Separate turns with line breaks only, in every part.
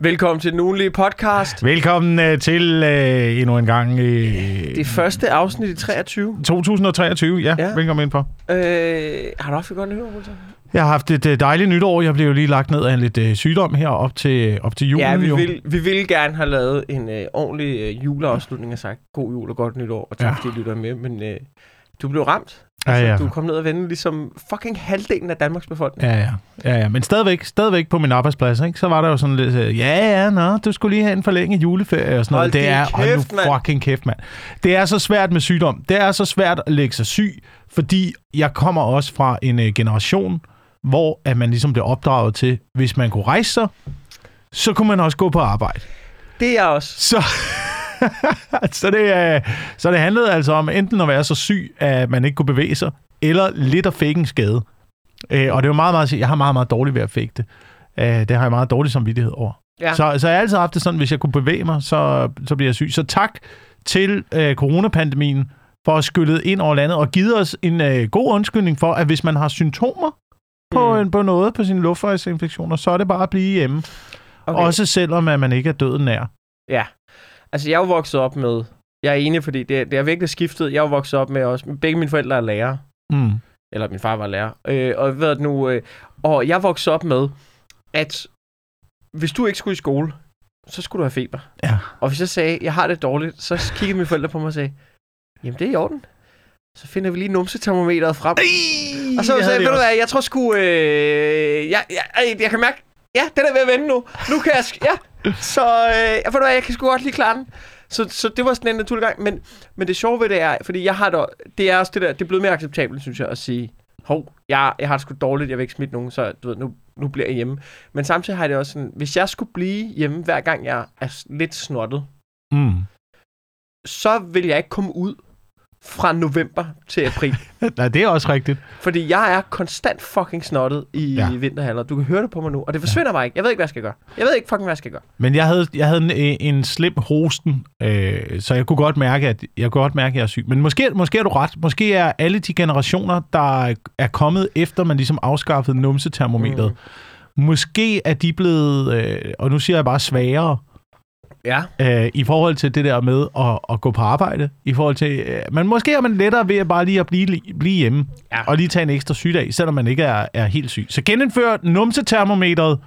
Velkommen til den ugenlige podcast.
Velkommen uh, til uh, endnu en gang. Uh,
Det første afsnit i 23.
2023, ja.
Ja.
Velkommen ind på.
Øh, har du haft et godt nytår, Wilson?
Jeg har haft et uh, dejligt nytår. Jeg blev jo lige lagt ned af en lidt uh, sygdom her op til, op til julen.
Ja, vi
jo.
vil, vi ville gerne have lavet en øh, ordentlig øh, juleafslutning og sagt god jul og godt nytår, og tak
Ja.
fordi I lytter med, men øh, du blev ramt.
Ja, ja.
Du kom ned og vende ligesom fucking halvdelen af Danmarks befolkning.
Ja, ja. ja, ja. Men stadigvæk, stadigvæk på min arbejdsplads, ikke? så var der jo sådan lidt, uh, ja, ja, nå, du skulle lige have en forlænget juleferie og sådan noget.
Hold
det
din
er, hold
kæft,
nu
mand.
fucking kæft, mand. Det er så svært med sygdom. Det er så svært at lægge sig syg, fordi jeg kommer også fra en uh, generation, hvor at man ligesom blev opdraget til, hvis man kunne rejse sig, så kunne man også gå på arbejde.
Det er jeg også.
Så, så, det, øh, så det handlede altså om enten at være så syg, at man ikke kunne bevæge sig, eller lidt at fake en skade. Øh, og det var meget, meget, jeg har meget, meget dårligt ved at fake det. Øh, det har jeg meget dårlig samvittighed over.
Ja.
Så, så jeg har altid haft det sådan, hvis jeg kunne bevæge mig, så, så bliver jeg syg. Så tak til øh, coronapandemien for at skylde ind over landet og givet os en øh, god undskyldning for, at hvis man har symptomer på,
Mm.
en, på noget på sine luftvejsinfektioner, så er det bare at blive hjemme.
Okay.
Også selvom at man ikke er døden nær.
Ja. Altså, jeg er jo vokset op med... Jeg er enig, fordi det, det er virkelig skiftet. Jeg er jo vokset op med også... Begge mine forældre er lærere.
Mm.
Eller min far var lærer. Øh, og det nu... Øh, og jeg voksede op med, at hvis du ikke skulle i skole, så skulle du have feber.
Ja.
Og hvis jeg sagde, jeg har det dårligt, så kiggede mine forældre på mig og sagde, jamen det er i orden. Så finder vi lige numsetermometeret frem. Og så sagde jeg, ved du hvad, jeg tror sgu... Øh, jeg, jeg, jeg, jeg kan mærke, ja, den er ved at vende nu. Nu kan jeg... Ja, så øh, ved du hvad, jeg kan sgu godt lige klare den. Så, så det var sådan en naturlig gang. Men, men det sjove ved det er, fordi jeg har det, det er også det der, det er blevet mere acceptabelt, synes jeg, at sige, hov, jeg, jeg har det sgu dårligt, jeg vil ikke smitte nogen, så du ved, nu, nu bliver jeg hjemme. Men samtidig har jeg det også sådan, hvis jeg skulle blive hjemme, hver gang jeg er lidt snottet,
Mm.
så vil jeg ikke komme ud fra november til april.
Nej, det er også rigtigt.
fordi jeg er konstant fucking snottet i ja. Vinterhalder. Du kan høre det på mig nu, og det forsvinder ja. bare ikke. Jeg ved ikke, hvad jeg skal gøre. Jeg ved ikke fucking, hvad jeg skal gøre.
Men jeg havde, jeg havde en, en slem hosten, øh, så jeg kunne godt mærke, at jeg kunne godt mærke, at jeg er syg. Men måske, måske er du ret. Måske er alle de generationer, der er kommet efter, man ligesom afskaffede numsetermometret, mm. måske er de blevet, øh, og nu siger jeg bare svagere,
Ja.
øh, i forhold til det der med at, at gå på arbejde. I forhold til, øh, men måske er man lettere ved at bare lige at blive, blive hjemme,
Ja.
og lige tage en ekstra sygdag, selvom man ikke er, er helt syg. Så genindfør numsetermometret,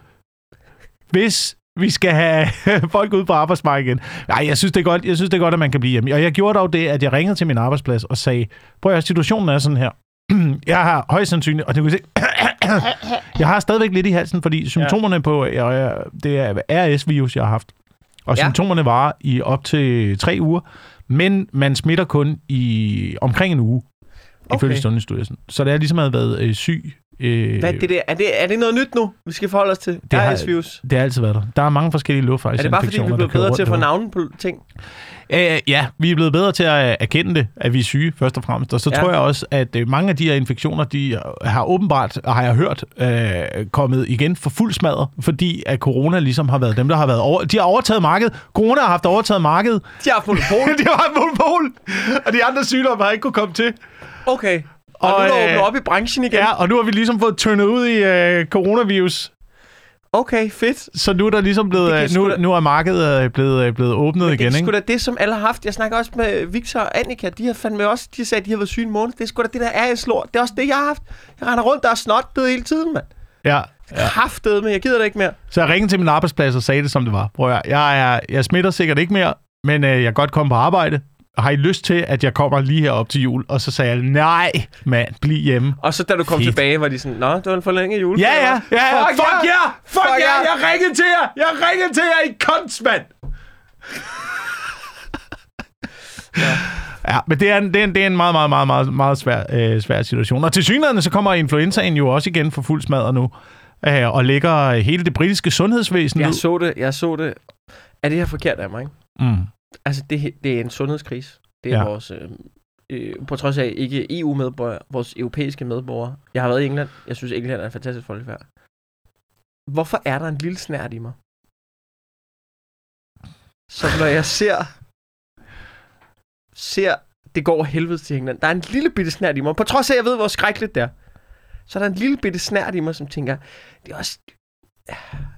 hvis vi skal have folk ud på arbejdsmarkedet igen. Nej, jeg synes, det er godt, jeg synes, det er godt, at man kan blive hjemme. Og jeg gjorde dog det, at jeg ringede til min arbejdsplads og sagde, prøv at høre, situationen er sådan her. Jeg har højst sandsynligt, og det kan se, jeg har stadigvæk lidt i halsen, fordi symptomerne ja. på, jeg, det er RS-virus, jeg har haft. Og
Ja.
symptomerne varer i op til tre uger, men man smitter kun i omkring en uge,
Okay.
ifølge Sundhedsstyrelsen. Så det er ligesom at have været øh, syg. Øh,
Hvad er det der? Er det, er det noget nyt nu, vi skal forholde os til?
Det har-
RS-virus.
Det har altid været der. Der er mange forskellige
Er
luftvejsinfektioner,
det bare fordi, vi er blevet bedre til at få navne på ting?
Øh, ja, vi er blevet bedre til at erkende det, at vi er syge, først og fremmest. Og så
Ja.
tror jeg også, at øh, mange af de her infektioner, de har åbenbart, har jeg hørt, øh, kommet igen for fuld smadret, fordi at corona ligesom har været dem, der har været over... De har overtaget markedet. Corona har haft overtaget markedet.
De har haft monopol.
de har haft monopol, og de andre sygdomme har ikke kunne komme til.
Okay. Og, og nu er der
øh,
op i branchen igen.
Ja, og nu har vi ligesom fået tørnet ud i øh, coronavirus.
Okay, fedt.
Så nu er der ligesom
Det
blevet, øh, nu,
da-
nu er markedet øh, blevet, øh, blevet åbnet
Men det
igen,
er sgu
ikke?
da det, som alle har haft. Jeg snakker også med Victor og Annika. De har fandme også, de sagde, at de har været syge en måned. Det er sgu da det, der er slår. Det er også det, jeg har haft. Jeg render rundt, der er snottet hele tiden, mand.
Ja,
Ja. Kraftet med, jeg gider det ikke mere.
Så jeg ringede til min arbejdsplads og sagde det, som det var. Prøv at, jeg, er, jeg smitter sikkert ikke mere, men øh, jeg kan godt komme på arbejde. Har I lyst til, at jeg kommer lige herop til jul? Og så sagde jeg, nej, mand, bliv hjemme.
Og så da du kom
Fedt.
tilbage, var de sådan, Nå, det var en forlænget jul.
Ja, ja, ja, ja.
Fuck,
Fuck
ja.
ja! Fuck
Fuck
ja!
ja.
Jeg ringede til jer! Jeg ringede til jer i kunst, mand! Ja, men det er, en, det er, en, det er en meget, meget, meget, meget, meget svær, øh, svær situation. Og til synligheden, så kommer influenzaen jo også igen for fuld smadret nu. Øh, og lægger hele det britiske sundhedsvæsen
Jeg
ud.
så det, jeg så det. Er det her forkert af mig, ikke?
Mm.
Altså, det, det er en sundhedskrise. Det er ja.
Ja.
vores... Øh, øh, på trods af ikke EU-medborgere, vores europæiske medborgere. Jeg har været i England. Jeg synes, England er en fantastisk folkefærd. Hvorfor er der en lille snært i mig? Så når jeg ser... Ser, det går helvede til England. Der er en lille bitte snært i mig. På trods af, at jeg ved, hvor skrækkeligt det er. Så er der en lille bitte snært i mig, som tænker, det er også...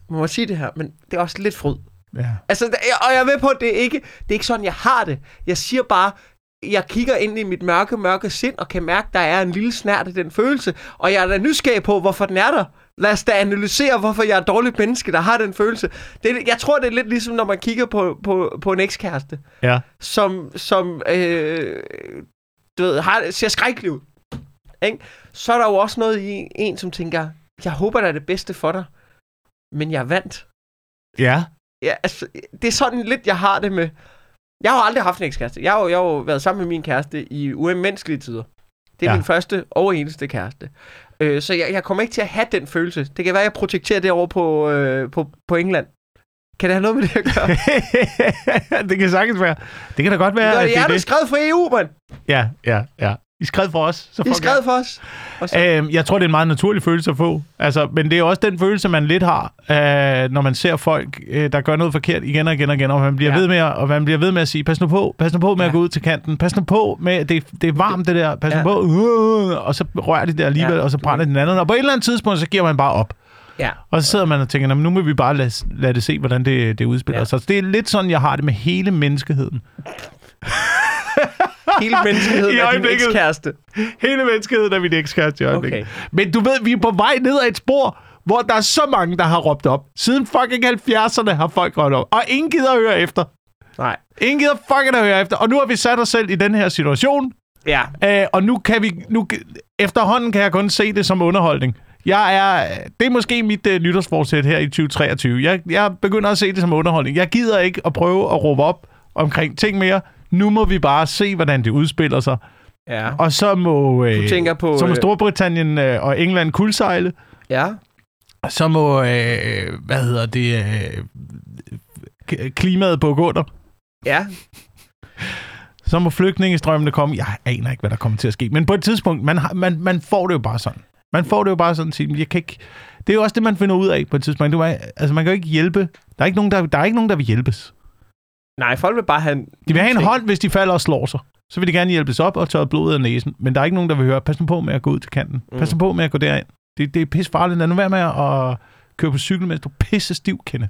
man må sige det her, men det er også lidt fryd.
Ja.
Altså, og jeg er med på, at det er ikke, det er ikke sådan, jeg har det. Jeg siger bare, jeg kigger ind i mit mørke, mørke sind, og kan mærke, at der er en lille snært af den følelse. Og jeg er da nysgerrig på, hvorfor den er der. Lad os da analysere, hvorfor jeg er et dårligt menneske, der har den følelse. Det, jeg tror, det er lidt ligesom, når man kigger på, på, på en ekskæreste,
Ja.
som, som øh, du ved, har, ser skrækkelig ud. Ikke? Så er der jo også noget i en, som tænker, jeg håber, der er det bedste for dig, men jeg er vandt.
Ja.
Ja, altså, det er sådan lidt, jeg har det med... Jeg har aldrig haft en ekskæreste. Jeg har jo, jeg har jo været sammen med min kæreste i umenneskelige tider. Det er
Ja.
min første og eneste kæreste. Øh, så jeg, jeg kommer ikke til at have den følelse. Det kan være, at jeg projekterer det over på, øh, på, på England. Kan det have noget med det at gøre?
det kan sagtens være. Det kan da godt være, at
det
det
er
er
der
det.
skrevet for EU, mand.
Ja, ja, ja. I skrev for os. Så
I skrevet for os. Og så,
Øhm, jeg tror, det er en meget naturlig følelse at få. Altså, men det er også den følelse, man lidt har, øh, når man ser folk, øh, der gør noget forkert igen og igen og igen, og man bliver,
Ja.
ved, med at, og man bliver ved med at sige, pas nu på, pas nu på med ja. At gå ud til kanten, pas nu på med, det, det er varmt det der, pas ja. Nu på, uh, og så rører de det alligevel, ja. Og så brænder den anden, og på et eller andet tidspunkt, så giver man bare op.
ja.
Og så sidder man og tænker, "Nå, men nu må vi bare lade, lade det se, hvordan det, det udspiller. Ja. sig. Så det er lidt sådan, jeg har det med hele menneskeheden.
Hele menneskeheden
I
er din ekskæreste.
Hele menneskeheden er min ekskæreste i øjeblikket.
Okay.
Men du ved, vi er på vej ned ad et spor, hvor der er så mange, der har råbt op. Siden fucking 70'erne har folk råbt op. Og ingen gider at høre efter.
Nej.
Ingen gider fucking at høre efter. Og nu har vi sat os selv i den her situation.
Ja.
Øh, og nu kan vi... Nu, efterhånden kan jeg kun se det som underholdning. Jeg er, det er måske mit uh, nytårsforsæt her i 2023. Jeg, jeg begynder at se det som underholdning. Jeg gider ikke at prøve at råbe op omkring ting mere. Nu må vi bare se, hvordan det udspiller sig.
Ja.
Og så må, øh,
Du tænker på...
så må
øh,
Storbritannien øh, og England kuldsejle.
Ja.
Så må, øh, hvad hedder det, øh, klimaet bukke under.
Ja.
Så må flygtningestrømmene komme. Jeg aner ikke, hvad der kommer til at ske. Men på et tidspunkt, man, har, man, man får det jo bare sådan. Man får det jo bare sådan at jeg kan ikke... Det er jo også det, man finder ud af på et tidspunkt. Du, altså, man kan jo ikke hjælpe. Der er ikke nogen, der, der, er ikke nogen, der vil hjælpes.
Nej, folk vil bare have en...
De vil have en hånd, hvis de falder og slår sig. Så vil de gerne hjælpes op og tørre blodet af næsen. Men der er ikke nogen, der vil høre, pas nu på med at gå ud til kanten.
Mm.
Pas nu på med at gå derind. Det, det er pisse farligt. Lad nu være med at køre på cykel, mens du er pisse stiv, kende.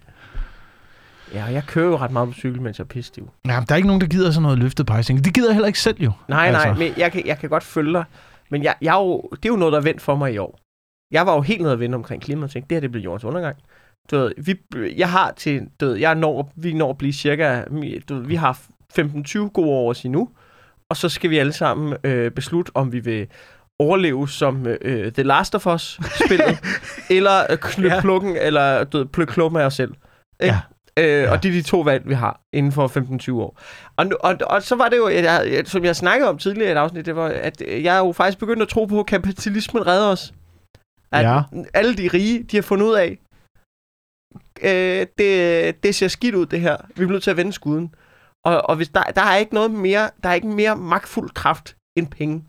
Ja, jeg kører jo ret meget på cykel, mens jeg er pisstiv.
Ja, der er ikke nogen, der gider sådan noget løftet pejsing. De gider heller ikke selv jo.
Nej,
Altså.
nej, men jeg kan, jeg kan godt følge dig. Men jeg, jeg er jo, det er jo noget, der er vendt for mig i år. Jeg var jo helt nede at vende omkring klimaet og tænkte, det her det bliver jordens undergang. Du ved, vi, jeg har til, du ved, jeg når, vi når at blive cirka, du ved, vi har 15-20 gode år at sige nu, og så skal vi alle sammen øh, beslutte, om vi vil overleve som øh, The Last of Us-spillet, eller øh,
Ja.
plukken, eller du ved, plukke klumpen af os selv. Ikke?
Ja.
Øh,
Ja.
Og det er de to valg, vi har inden for 15-20 år. Og, nu, og, og så var det jo, jeg, som jeg snakkede om tidligere i et afsnit, det var, at jeg jo faktisk begyndt at tro på, at kapitalismen redder os. At
Ja.
alle de rige, de har fundet ud af, øh, det, det ser skidt ud, det her. Vi bliver nødt til at vende skuden. Og, og hvis der, der er ikke noget mere, der er ikke mere magtfuld kraft end penge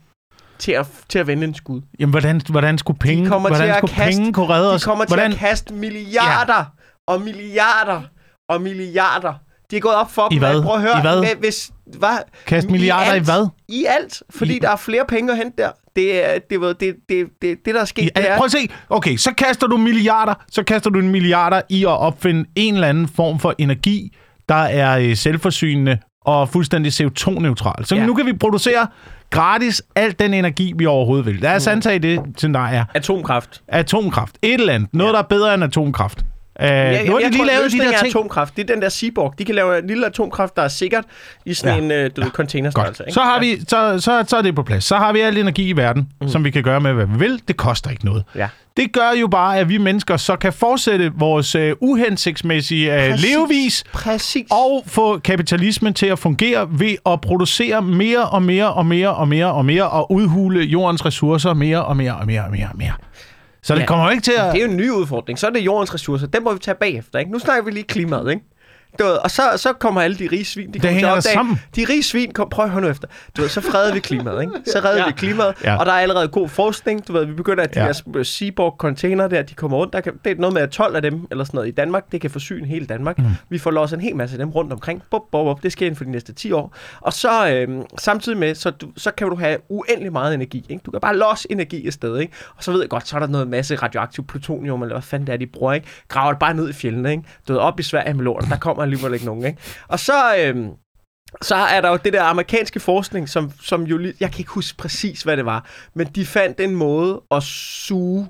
til at, til at vende en skud.
Jamen, hvordan, hvordan skulle penge,
kommer til
hvordan
at
skulle
kaste-
penge kunne redde
De
os?
kommer til
hvordan,
at kaste milliarder ja. og milliarder og milliarder. De er gået op for
I
dem.
hvad?
Prøv at høre.
I hvad?
Med, hvis, hvad?
kaste
i
milliarder i
alt.
hvad?
I alt. Fordi
I-
der er flere penge at hente der. Det er det, det, det, det, det, det der er sket,
I,
det er...
prøv at se. Okay, så kaster du milliarder, så kaster du en milliarder i at opfinde en eller anden form for energi, der er øh, selvforsynende og fuldstændig CO2-neutral. Så ja.
Ja.
nu kan vi producere gratis al den energi, vi overhovedet vil. Lad os antage det, scenarie.
Atomkraft.
Atomkraft. Et eller andet. Noget,
Ja.
der er bedre end atomkraft. Uh, ja, nu har de lige lavet de der
er
ting.
atomkraft. Det er den der Seaborg. De kan lave en lille atomkraft, der er sikkert i sådan
Ja.
ja. en uh, du ved, containerstørrelse. Ikke?
Så har
Ja.
vi, så, så, så er det på plads. Så har vi al energi i verden, mm. som vi kan gøre med, hvad vi vil. Det koster ikke noget.
Ja.
Det gør jo bare, at vi mennesker så kan fortsætte vores øh, uhensigtsmæssige øh,
Præcis.
levevis
Præcis.
og få kapitalismen til at fungere ved at producere mere og mere og mere og mere og mere og udhule jordens ressourcer mere og mere og mere og mere og mere. Så det
Ja.
kommer jo ikke til at...
Det er jo en ny udfordring. Så er det jordens ressourcer. Den må vi tage bagefter. Ikke? Nu snakker vi lige klimaet. Ikke? Du ved, og så, så kommer alle de rige svin, de
Det
kommer til
hænger
opdage,
sammen.
de rige svin, kom, prøv at høre nu efter. Du ved, så freder vi klimaet, ikke? Så redder
Ja.
vi klimaet,
Ja.
og der er allerede god forskning. Du ved, vi begynder, at de
Ja.
ja. der Seaborg container der, de kommer rundt. Der kan, det er noget med, at 12 af dem, eller sådan noget, i Danmark, det kan forsyne hele Danmark. Mm. Vi får losset en hel masse af dem rundt omkring. Bup, bup, bup. Det sker inden for de næste 10 år. Og så øhm, samtidig med, så, du, så kan du have uendelig meget energi. Ikke? Du kan bare losse energi et sted, ikke? Og så ved jeg godt, så er der noget masse radioaktiv plutonium, eller hvad fanden det er, de bruger, ikke? Graver det bare ned i fjellene, ikke? Du ved, op i Sverige med lorten, der kommer alligevel ikke nogen, ikke? Og så, øhm, så er der jo det der amerikanske forskning, som, som jo... Jeg kan ikke huske præcis, hvad det var, men de fandt en måde at suge...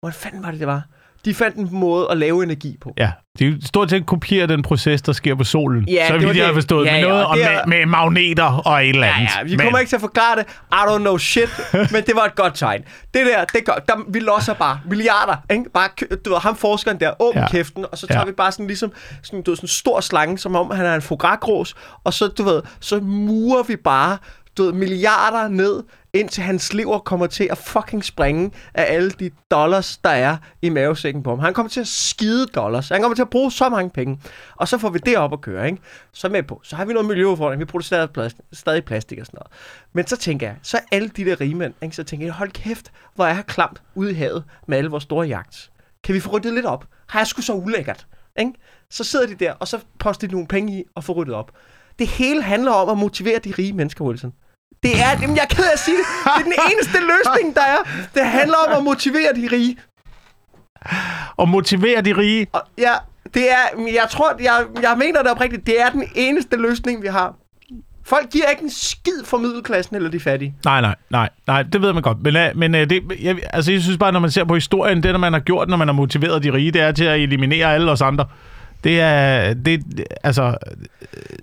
Hvordan fanden var det, det var? De fandt en måde at lave energi på.
Ja, det er jo stort set kopiere den proces, der sker på solen.
Ja,
så
det
vidt
var
jeg har
det.
forstået.
Ja,
med
ja,
noget
og det
med,
er-
med magneter og et eller
Ja,
andet.
ja, vi kommer ikke til at forklare det. I don't know shit, men det var et godt tegn. Det der, det gør, der, vi losser bare milliarder, ikke? Bare, du ved, ham forskeren der, åbn
Ja.
ja. kæften, og så tager
Ja.
ja. vi bare sådan ligesom, sådan, du ved, sådan en stor slange, som om han er en fogagros, og så, du ved, så murer vi bare, du ved, milliarder ned, indtil hans lever kommer til at fucking springe af alle de dollars, der er i mavesækken på ham. Han kommer til at skide dollars. Han kommer til at bruge så mange penge. Og så får vi det op at køre, ikke? Så med på. Så har vi noget miljøudfordring. Vi producerer plast, stadig plastik og sådan noget. Men så tænker jeg, så alle de der rige mænd, ikke? så tænker jeg, hold kæft, hvor er jeg klamt ude i havet med alle vores store jagt. Kan vi få ryddet lidt op? Har jeg sgu så ulækkert? Ikke? Så sidder de der, og så poster de nogle penge i og får ryddet op. Det hele handler om at motivere de rige mennesker, Wilson. Det er, jamen jeg er ked af at sige det, det er den eneste løsning, der er. Det handler om at motivere de rige.
Og motivere de rige.
Og ja, det er, jeg tror, jeg, jeg mener det oprigtigt, det er den eneste løsning, vi har. Folk giver ikke en skid for middelklassen eller de fattige.
Nej, nej, nej, nej, det ved man godt. Men, uh, men uh, det, jeg, altså, jeg synes bare, når man ser på historien, det, der man har gjort, når man har motiveret de rige, det er til at eliminere alle os andre. Det er, det, altså,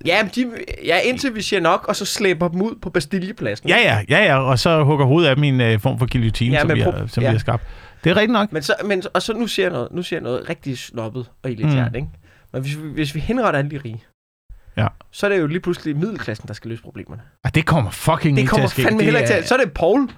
Ja, de, ja, indtil vi siger nok, og så slæber dem ud på Bastillepladsen.
ja, ja, ja, ja, og så hugger hovedet af min uh, form for guillotine,
Ja,
som, vi, har, som
ja.
vi har skabt. Det er rigtigt nok.
Men så, men, og så nu siger jeg noget, nu siger jeg noget rigtig snobbet og elitært, mm. ikke? Men hvis, vi- hvis vi henretter alle de rige,
Ja.
så er det jo lige pludselig middelklassen, der skal løse problemerne.
Og det kommer fucking
Det
ikke
kommer
til at ske.
fandme
Det
heller ikke
er-
til. Så er det Paul.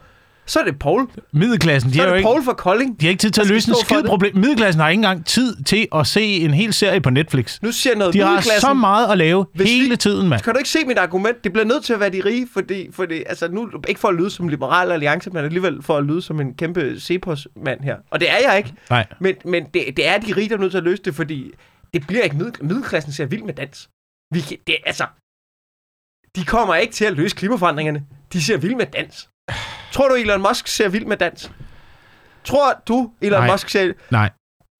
Så er det Paul.
Middelklassen, de
Så er det
ikke...
Paul fra Kolding.
De har ikke tid til at løse en skid problem. Middelklassen har ikke engang tid til at se en hel serie på Netflix.
Nu siger jeg noget.
De har så meget at lave
Hvis vi-
hele tiden, mand.
Kan du ikke se mit argument? Det bliver nødt til at være de rige, fordi, fordi altså nu, ikke for at lyde som liberal alliance, men alligevel for at lyde som en kæmpe Cepos-mand her. Og det er jeg ikke.
Nej.
Men, men det, det er de rige, der er nødt til at løse det, fordi det bliver ikke middel, middelklassen ser vild med dans. Vi, kan- det, altså, de kommer ikke til at løse klimaforandringerne. De ser vild med dans. Tror du, Elon Musk ser vild med dans? Tror du, Elon
Nej.
Musk ser...
Nej.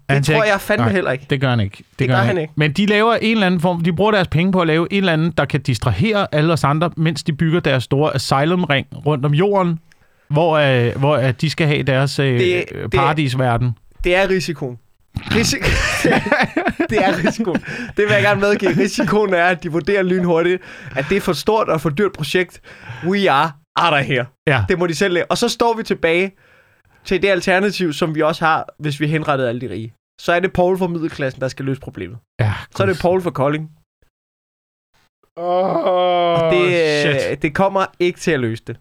Det
Han
tror
ikke-
jeg fandme
Nej.
heller ikke.
Det gør han ikke. Det,
gør han ikke.
Men de laver en eller anden form, de bruger deres penge på at lave en eller anden, der kan distrahere alle os andre, mens de bygger deres store asylum-ring rundt om jorden, hvor, øh, hvor øh, de skal have deres øh,
Det-
det,
det-
paradisverden.
Det er risikoen. Risiko... det er risikoen. Det vil jeg gerne medgive. Risikoen er, at de vurderer lynhurtigt, at det er for stort og for dyrt projekt. We are out of here.
Ja.
Det må de selv lave. Og så står vi tilbage til det alternativ, som vi også har, hvis vi henrettede alle de rige. Så er det Paul fra middelklassen, der skal løse problemet.
ja
Så er det Paul fra Kolding.
Oh,
Og det, øh, det kommer ikke til at løse det.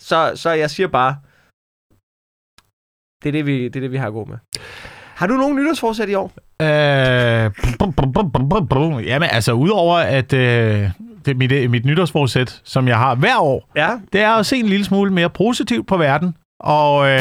Så, så jeg siger bare, det er det, vi, det er det, vi har at gå med. Har du nogen nytårsforsæt i år?
Øh, bum, bum, bum, bum, bum. Jamen, altså, udover at øh, det mit, mit nytårsforsæt, som jeg har hver år,
Ja.
det er at se en lille smule mere positivt på verden, og øh,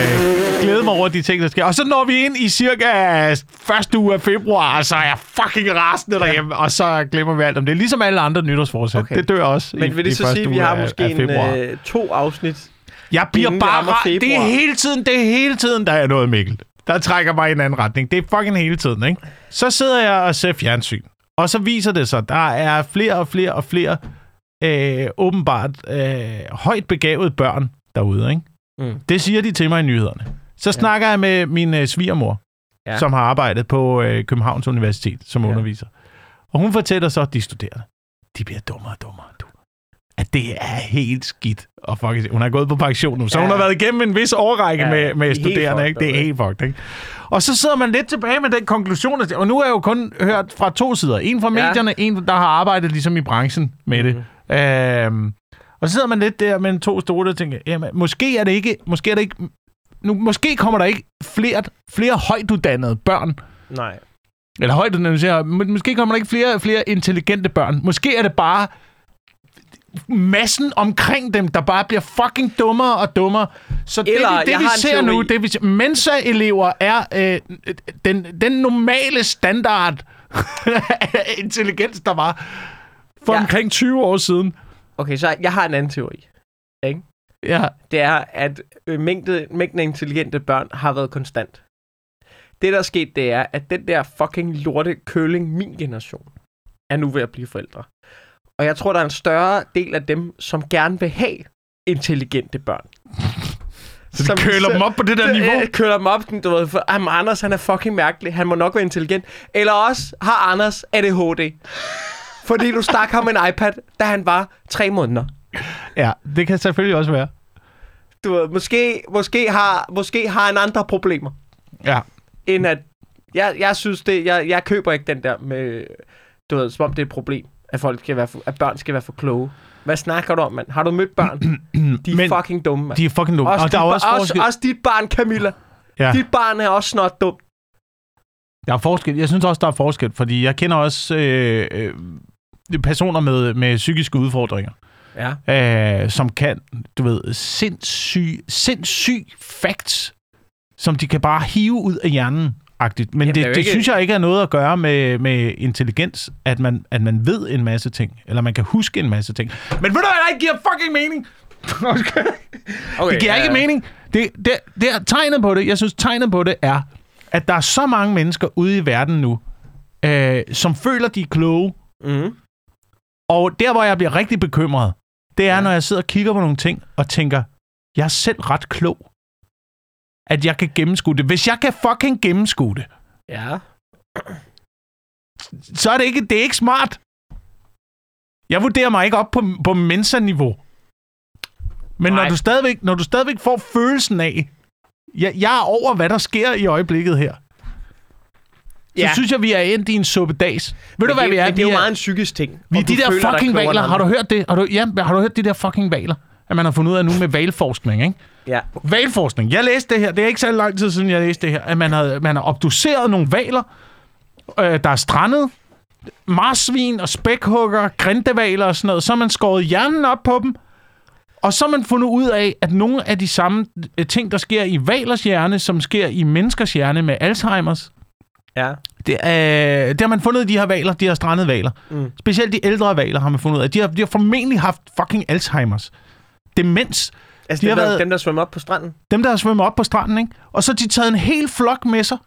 glæde mig over de ting, der sker. Og så når vi ind i cirka første uge af februar, og så er jeg fucking rasende derhjemme, og så glemmer vi alt om det. Ligesom alle andre nytårsforsæt.
Okay.
Det dør også
Men
i,
vil
i
det så
første
sige, at vi har måske
af
en, øh, to afsnit?
Jeg bliver bare... Det er hele tiden, det er hele tiden, der er noget, Mikkel. Der trækker mig i en anden retning. Det er fucking hele tiden, ikke? Så sidder jeg og ser fjernsyn. Og så viser det sig, der er flere og flere og flere øh, åbenbart øh, højt begavede børn derude, ikke?
Mm.
Det siger de til mig i nyhederne. Så ja. snakker jeg med min øh, svigermor,
Ja.
som har arbejdet på øh, Københavns Universitet som
ja.
underviser. Og hun fortæller så, at de studerende, de bliver dummere og dummere. At det er helt skidt. Og fuck, hun har gået på pension nu, så
Ja.
hun har været igennem en vis overrække
Ja,
med, med
er
studerende. Ikke? Det er helt fucked, ikke? Og så sidder man lidt tilbage med den konklusion, og nu har jeg jo kun hørt fra to sider. En fra
Ja.
medierne, en der har arbejdet ligesom i branchen med det.
Mhm.
Øhm, og så sidder man lidt der med to store og tænker, jamen, måske er det ikke, måske er det ikke, nu, måske kommer der ikke flere, flere højtuddannede børn
Nej.
Eller højt analysere. Må- Måske kommer der ikke flere flere intelligente børn. Måske er det bare massen omkring dem, der bare bliver fucking dummere og dummere. Så det,
Eller,
vi- det vi
har en
ser nu, det vi Mensa-elever er øh, den, den normale standard af intelligens, der var for
Ja.
omkring 20 år siden.
Okay, så jeg har en anden teori.
Ja,
Det er, at øh, mængde, mængden af intelligente børn har været konstant. Det, der er sket, det er, at den der fucking lorte køling, min generation, er nu ved at blive forældre. Og jeg tror, der er en større del af dem, som gerne vil have intelligente børn.
så de
Som-
køler dem op på det der niveau.
Øh, køler dem op, du ved, for jamen, Anders han er fucking mærkelig, han må nok være intelligent. Eller også har Anders ADHD. Fordi du stak ham en iPad, da han var tre måneder.
Ja, det kan selvfølgelig også være.
Du ved, måske, måske, har, måske har han andre problemer,
Ja.
end at... Jeg, jeg synes det, jeg, jeg køber ikke den der med, du ved, som om det er et problem, at, folk skal være for, at børn skal være for kloge. Hvad snakker du om, mand? Har du mødt børn? De er
Men
fucking dumme, mand.
De er fucking dumme.
også,
og der er også
også, også dit barn, Camilla.
Ja.
Dit barn er også snart dumt.
Der er forskel. Jeg synes også, der er forskel, fordi jeg kender også øh, øh, personer med, med psykiske udfordringer,
Ja.
øh, som kan, du ved, sindssyg, sindssyg facts, som de kan bare hive ud af hjernen. -agtigt. Men
Jamen, det er
det, det
ikke-
synes jeg ikke har noget at gøre med, med intelligens, at man, at man ved en masse ting, eller man kan huske en masse ting. Men ved du hvad, der ikke giver fucking mening?
Okay,
Det giver ikke mening. Det, det, det er tegnet på det. Jeg synes, tegnet på det er, at der er så mange mennesker ude i verden nu, øh, som føler, de er kloge.
Mm.
Og der, hvor jeg bliver rigtig bekymret, det er,
Ja.
ja. når jeg sidder og kigger på nogle ting og tænker, jeg er selv ret klog. At jeg kan gennemskue det. Hvis jeg kan fucking gennemskue det,
Ja.
så er det ikke, det er ikke smart. Jeg vurderer mig ikke op på, på Mensa-niveau. Men når
Nej.
du, stadigvæk, når du stadigvæk får følelsen af, jeg, jeg er over, hvad der sker i øjeblikket her, så
Ja.
synes jeg, vi er endt i en suppedas. Ved du, hvad
det,
vi er?
Men det er jo meget en psykisk ting.
vi er de der fucking valer. Har du hørt det? Har du, ja, har du hørt de der fucking valer? At man har fundet ud af nu med valforskning, ikke?
Ja.
Valforskning. Jeg læste det her. Det er ikke så lang tid siden, jeg læste det her. At man har, man har obduceret nogle valer, øh, der er strandet. Marsvin og spækhugger, grindevaler og sådan noget. Så har man skåret hjernen op på dem. Og så har man fundet ud af, at nogle af de samme øh, ting, der sker i valers hjerne, som sker i menneskers hjerne med Alzheimers,
Ja.
det, er, det har man fundet i de her valer, de her strandede valer.
Mm.
Specielt de ældre valer har man fundet ud af. De har, de har formentlig haft fucking Alzheimers. Demens.
Altså,
De
dem,
har været-
dem, der svømmer op på stranden.
Dem, der har svømmet op på stranden, ikke? Og så har de taget en hel flok med sig,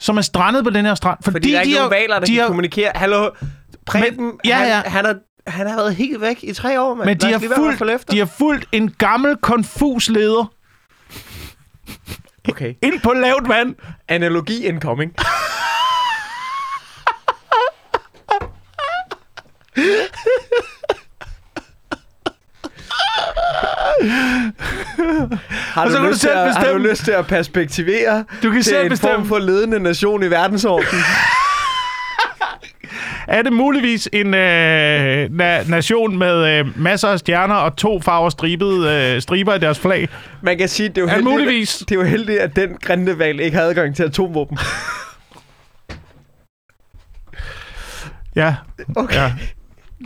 som er strandet på den her strand. Fordi,
Fordi der er ikke
de
nogen
har,
valer, der
de
kan
har,
kommunikere. Hallo, Preben,
Men- ja,
han,
ja.
Han, har, han har været helt væk i tre år, mand.
men de har, fulgt, de har fulgt en gammel, konfus leder
Okay.
ind på lavt vand.
Analogi incoming. har, du
du
lyst til at, har du lyst til at perspektivere
Du kan
til
selv
en
bestemme.
form for ledende nation i verdensordenen?
Er det muligvis en øh, na- nation med øh, masser af stjerner og to farver stribet, øh, striber i deres flag?
Man kan sige, det er jo
Er det
heldigt,
muligvis?
det er jo heldigt at den grindeval ikke har adgang til atomvåben.
Ja,
Okay.
ja.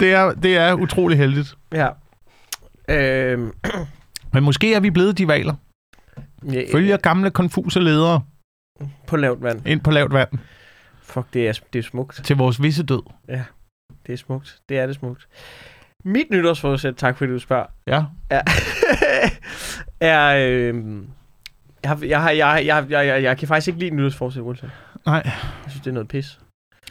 Det er, det er utrolig heldigt.
Ja. Øhm,
Men måske er vi blevet de valer.
ja,
Følger gamle, konfuse ledere
på lavt vand.
ind på lavt vand
Fuck, det er, det er smukt.
til vores visse død.
Det er smukt. Det er det smukt. Mit nytårsforsæt, tak fordi du spørger,
Ja.
er... er øhm, jeg, jeg, jeg, jeg, jeg, jeg, jeg kan faktisk ikke lide nytårsforsæt, Wilson.
Nej.
Jeg synes, det er noget pis.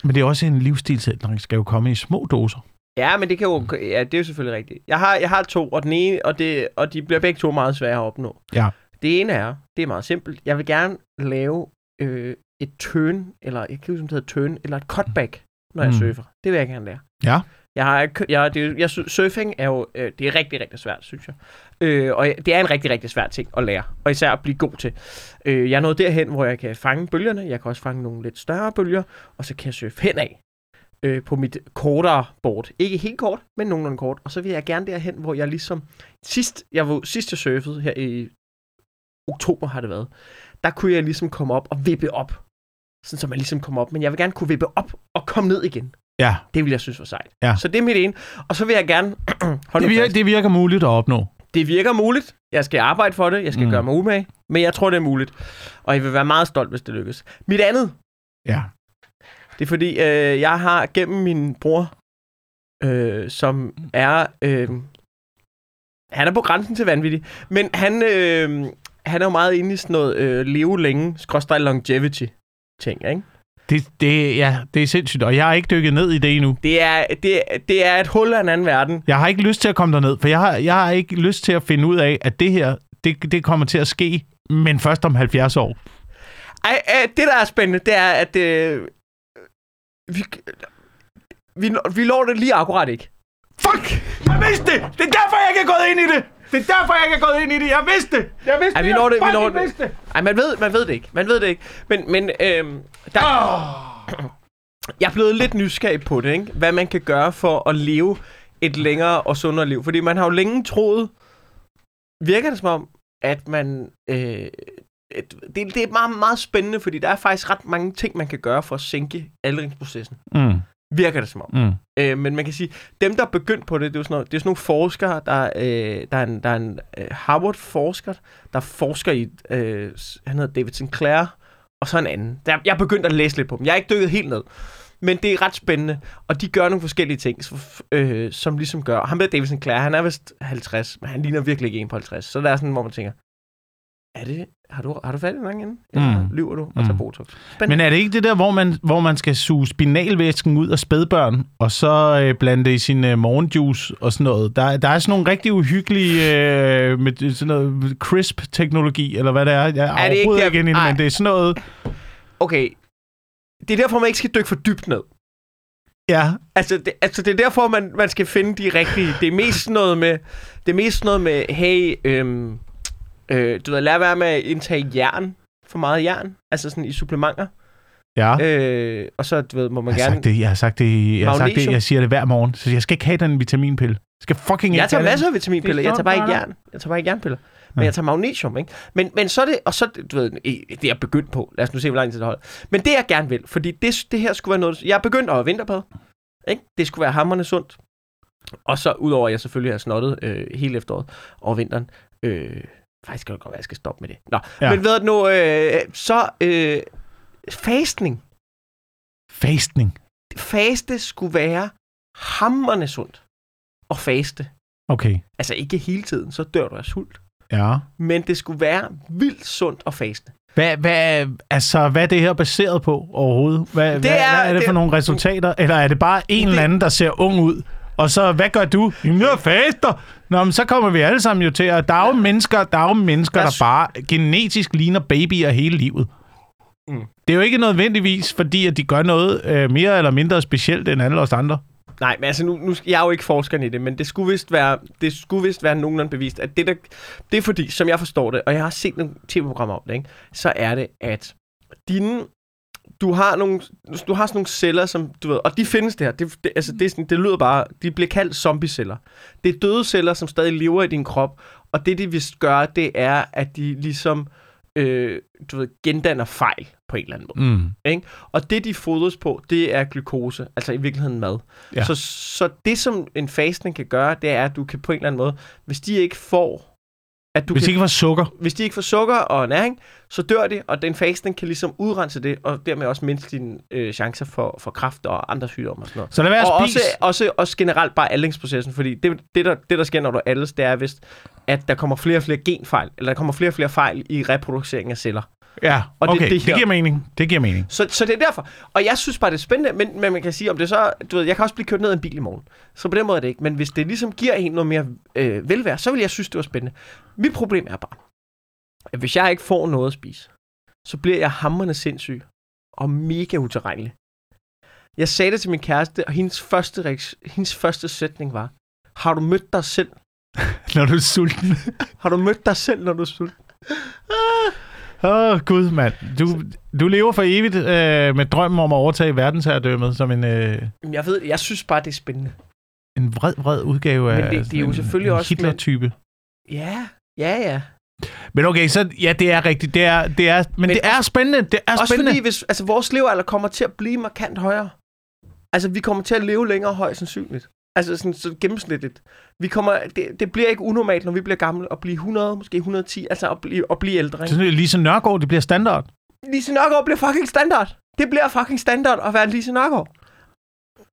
Men det er også en livsstilsændring, der skal jo komme i små doser.
Ja, men det kan jo... Ja, det er jo selvfølgelig rigtigt. Jeg har, jeg har to, og den ene, og, det, og de bliver begge to meget svære at opnå.
Ja.
Det ene er, det er meget simpelt. Jeg vil gerne lave øh, et turn, eller jeg kan huske, det hedder turn, eller et cutback, når jeg
Mm.
surfer. Det vil jeg gerne lære.
Ja.
Jeg har, jeg, det, jeg, surfing er jo, øh, det er rigtig, rigtig svært, synes jeg. Øh, og det er en rigtig, rigtig svær ting at lære, og især at blive god til. Øh, jeg er nået derhen, hvor jeg kan fange bølgerne, jeg kan også fange nogle lidt større bølger, og så kan jeg surfe henad øh, på mit kortere board. Ikke helt kort, men nogenlunde kort. Og så vil jeg gerne derhen, hvor jeg ligesom... Sidst jeg, var, sidst jeg surfede her i oktober har det været, der kunne jeg ligesom komme op og vippe op sådan så man ligesom kommer op. Men jeg vil gerne kunne vippe op og komme ned igen.
Ja,
Det vil jeg synes var sejt.
Ja.
Så det er mit ene. Og så vil jeg gerne... hold
det virker, det virker muligt at opnå.
det virker muligt. Jeg skal arbejde for det. Jeg skal
mm.
gøre mig umage. Men jeg tror, det er muligt. Og jeg vil være meget stolt, hvis det lykkes. Mit andet,
Ja.
Det er fordi, øh, jeg har gennem min bror, øh, som er... Øh, han er på grænsen til vanvittig. Men han, øh, han er jo meget inde i sådan noget øh, leve længe, skråstrej longevity ting, ikke?
Det, det, ja, det er sindssygt, og jeg har ikke dykket ned i det endnu.
Det er, det, det er et hul af en anden verden.
Jeg har ikke lyst til at komme derned, for jeg har, jeg har ikke lyst til at finde ud af, at det her, det, det kommer til at ske, men først om 70 år.
Ej, øh, det der er spændende, det er, at øh, vi, vi, vi når det lige akkurat ikke.
Fuck! Jeg vidste det! Det er derfor, jeg ikke er gået ind i det! Det er derfor, jeg ikke er gået ind i det! Jeg vidste det! Jeg vidste
Ej, vi
det!
når det, vi når det! Ej, man ved, man ved det ikke. Man ved det ikke. Men, men øhm, der,
Oh.
jeg er blevet lidt nysgerrig på det, ikke? Hvad man kan gøre for at leve et længere og sundere liv. Fordi man har jo længe troet, virker det som om, at man... Øh, et, det, det er meget, meget spændende, fordi der er faktisk ret mange ting, man kan gøre for at sænke aldringsprocessen.
Mm,
Virker det som om.
mm.
Øh, men man kan sige, dem der er begyndt på det, det er jo sådan, noget, det er sådan nogle forskere, der, øh, der er en, der er en øh, Harvard-forsker, der forsker i, øh, han hedder David Sinclair, og så en anden. Der, jeg er begyndt at læse lidt på dem. Jeg er ikke dykket helt ned. Men det er ret spændende, og de gør nogle forskellige ting, så, øh, som ligesom gør. Ham der David Sinclair, han er vist 50, men han ligner virkelig ikke en på 50. Så der er sådan, hvor man tænker, er det, har du, har du fat i nogen inden? Eller
Mm.
lyver du og
Mm.
tager Botox?
Men er det ikke det der, hvor man, hvor man skal suge spinalvæsken ud af spædbørn, og så øh, blande det i sin øh, morgenjuice og sådan noget? Der, der er sådan nogle rigtig uhyggelige øh, med sådan noget crisp-teknologi, eller hvad det er. Jeg er,
Er det ikke
overhovedet
der-
ikke inde i det,
Ej.
men det er sådan noget...
Okay, det er derfor, man ikke skal dykke for dybt ned.
Ja,
Altså, det, altså, det er derfor, man, man skal finde de rigtige. Det er mest noget med, det er mest noget med, hey, øhm, øh, du ved, lad være med at indtage jern, for meget jern, altså sådan i supplementer.
ja.
Øh, og så, du ved, må man
Jeg har,
gerne...
sagt det, jeg har sagt det, jeg har sagt det, jeg siger det hver morgen, så jeg skal ikke have den vitaminpille. Jeg skal fucking ikke
Jeg tager
have
masser af vitaminpiller,
er
jeg tager bare ikke jern. Jeg tager bare ikke jernpiller. Men
Ja.
jeg tager magnesium, ikke? Men, men så er det, og så, du ved, det er jeg begyndt på. Lad os nu se, hvor lang tid det holder. Men det jeg gerne vil, fordi det, det her skulle være noget, jeg er begyndt at vinterbade, ikke? Det skulle være hammerne sundt. Og så, udover at jeg selvfølgelig har snottet øh, hele efteråret og vinteren, øh, faktisk kan det godt være, at jeg skal stoppe med det. Nå,
Ja.
men ved du nu, øh, så øh, fastning.
Fastning.
Faste skulle være hammerne sundt. Og faste.
Okay,
Altså ikke hele tiden, så dør du af sult.
ja.
Men det skulle være vildt sundt og faste.
Hvad, hvad, altså, hvad er det her baseret på overhovedet? Hvad, det hvad,
er-
hvad er det
det-
for nogle resultater? Eller er det bare en
Det-
eller anden, der ser ung ud? Og så, hvad gør du? Jamen, jeg faster. Nå, men så kommer vi alle sammen jo til at... Der er jo mennesker, der, er jo mennesker,
Der er
bare genetisk ligner babyer hele livet.
Mm.
Det er jo ikke nødvendigvis, fordi at de gør noget øh, mere eller mindre specielt end alle os andre.
Nej, men altså nu, nu jeg er jo ikke forskeren i det, men det skulle vist være, det skulle vist være nogenlunde bevist, at det der, det er fordi, som jeg forstår det, og jeg har set nogle tv-programmer om det, ikke, så er det, at dine, du har nogle, du har sådan nogle celler, som du ved, og de findes der, det, det, altså det, sådan, det lyder bare, de bliver kaldt zombie-celler. Det er døde celler, som stadig lever i din krop, og det de vist gør, det er, at de ligesom, øh, du ved, gendanner fejl på en eller anden måde.
Mm.
Og det, de fodres på, det er glukose, altså i virkeligheden mad.
Ja.
Ja. Så, så det, som en fastning kan gøre, det er, at du kan på en eller anden måde, hvis de ikke får... At du
Hvis
kan,
ikke var sukker.
hvis de ikke får sukker og næring, så dør de, og den fastning kan ligesom udrense det, og dermed også mindske dine øh, chancer for, for kræft og andre sygdomme og sådan noget.
Så lad være
Og også, også, også generelt bare aldringsprocessen, fordi det, det, der, det, der sker, når du aldes, det er vist, at der kommer flere og flere genfejl, eller der kommer flere og flere fejl i reproducering af celler.
Ja,
og det-
okay. Det,
det
giver mening. Det giver mening.
Så, så det er derfor. Og jeg synes bare, det er spændende, men, men man kan sige, om det så... Du ved, jeg kan også blive kørt ned i en bil i morgen. Så på den måde er det ikke. Men hvis det ligesom giver en noget mere øh, velvære, så vil jeg synes, det var spændende. Mit problem er bare, at hvis jeg ikke får noget at spise, så bliver jeg hammerende sindssyg og mega utilregnelig. Jeg sagde det til min kæreste, og hendes første, hendes første sætning var, har du mødt dig selv?
Når du er sulten.
Har du mødt dig selv, når du er sulten?
Åh, oh, gud, mand. Du, du lever for evigt øh, med drømmen om at overtage verdensherredømmet som en, øh,
Jeg ved, jeg synes bare, det er spændende.
en vred, vred udgave af
Men det- det er jo
en,
selvfølgelig
en
også
Hitler-type.
Ja, ja, ja.
Men okay, så ja, det er rigtigt. Det er, det er, men, men det er spændende. Det er
Også
spændende.
fordi, hvis, altså, vores levealder kommer til at blive markant højere. Altså, vi kommer til at leve længere højst sandsynligt. Altså, sådan, så gennemsnitligt. Vi kommer, det, det bliver ikke unormalt, når vi bliver gamle, at blive 100, måske 110, altså at blive, at blive ældre.
Så
Ikke?
sådan, Lise Nørgaard, det bliver standard.
Lise Nørgaard bliver fucking standard. Det bliver fucking standard at være Lise Nørgaard.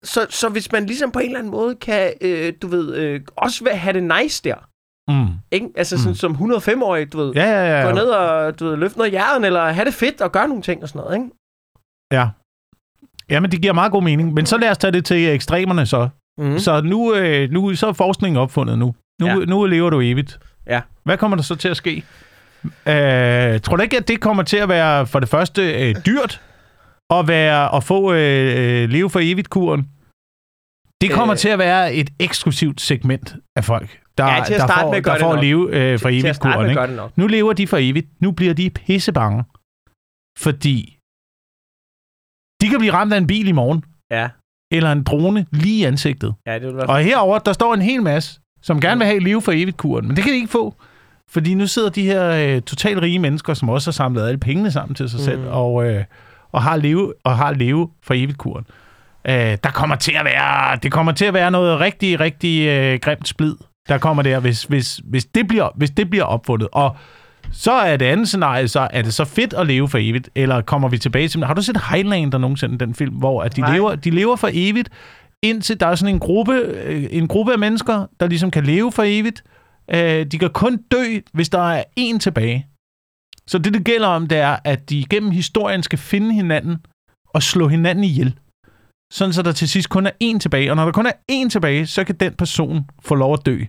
Så, så hvis man ligesom på en eller anden måde kan, øh, du ved, øh, også vil have det nice der,
Mm.
ikke? Altså sådan,
Mm.
som 105-årig, du ved,
Ja, ja, ja.
gå ned og du ved, løfte noget jern, eller have det fedt og gøre nogle ting og sådan noget, ikke?
Ja. Jamen, det giver meget god mening. Men så lad os tage det til ekstremerne så.
Mm.
Så nu, øh, nu så er forskningen opfundet nu. Nu, Ja. nu lever du evigt.
Ja.
Hvad kommer der så til at ske? Øh, tror du ikke, at det kommer til at være for det første øh, dyrt at, være, at få øh, øh, leve for evigt kuren? Det kommer
Øh.
til at være et eksklusivt segment af folk, der,
Ja, at
der får,
med
der får
nok.
leve øh, for
til at
evigt
starte
kuren.
med
Ikke?
gør det nok.
Nu lever de for evigt. Nu bliver de pissebange. Fordi de kan blive ramt af en bil i morgen,
Ja,
eller en drone lige i ansigtet.
ja det vil være
Og herover der står en hel masse, som gerne vil have liv for evigt kuren, men det kan de ikke få. Fordi nu sidder de her øh, totalt rige mennesker, som også har samlet alle pengene sammen til sig selv,
Mm.
og, øh, og har leve og har leve for evigt kuren. Øh, der kommer til at være, det kommer til at være noget rigtig, rigtig øh, grimt splid, der kommer der, hvis, hvis, hvis, det bliver, hvis det bliver opfundet. Og så er det andet scenarie, så er det så fedt at leve for evigt, eller kommer vi tilbage til... Har du set Highlander nogensinde, den film, hvor at de,
Nej.
lever, de lever for evigt, indtil der er sådan en gruppe, øh, en gruppe af mennesker, der ligesom kan leve for evigt. Øh, de kan kun dø, hvis der er en tilbage. Så det, det gælder om, det er, at de gennem historien skal finde hinanden og slå hinanden ihjel. Sådan så der til sidst kun er én tilbage. Og når der kun er én tilbage, så kan den person få lov at dø.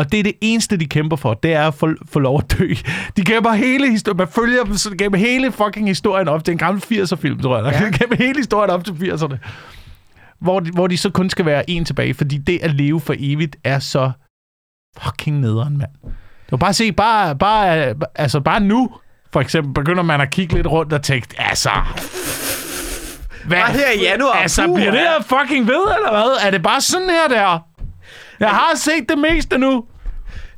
Og det er det eneste, de kæmper for, det er at få, få lov at dø. De kæmper hele historien, man følger dem sådan gennem hele fucking historien op. Det er en gammel 80'er-film, tror jeg.
Ja.
gennem hele historien op til 80'erne. Hvor de, hvor de så kun skal være en tilbage, fordi det at leve for evigt er så fucking nederen, mand. Var bare se, bare, bare, altså bare nu, for eksempel, begynder man at kigge lidt rundt og tænke, altså... Hvad,
Bare her i januar,
Altså, bliver det her fucking ved, eller hvad? Er det bare sådan her, der? Jeg har set det meste nu.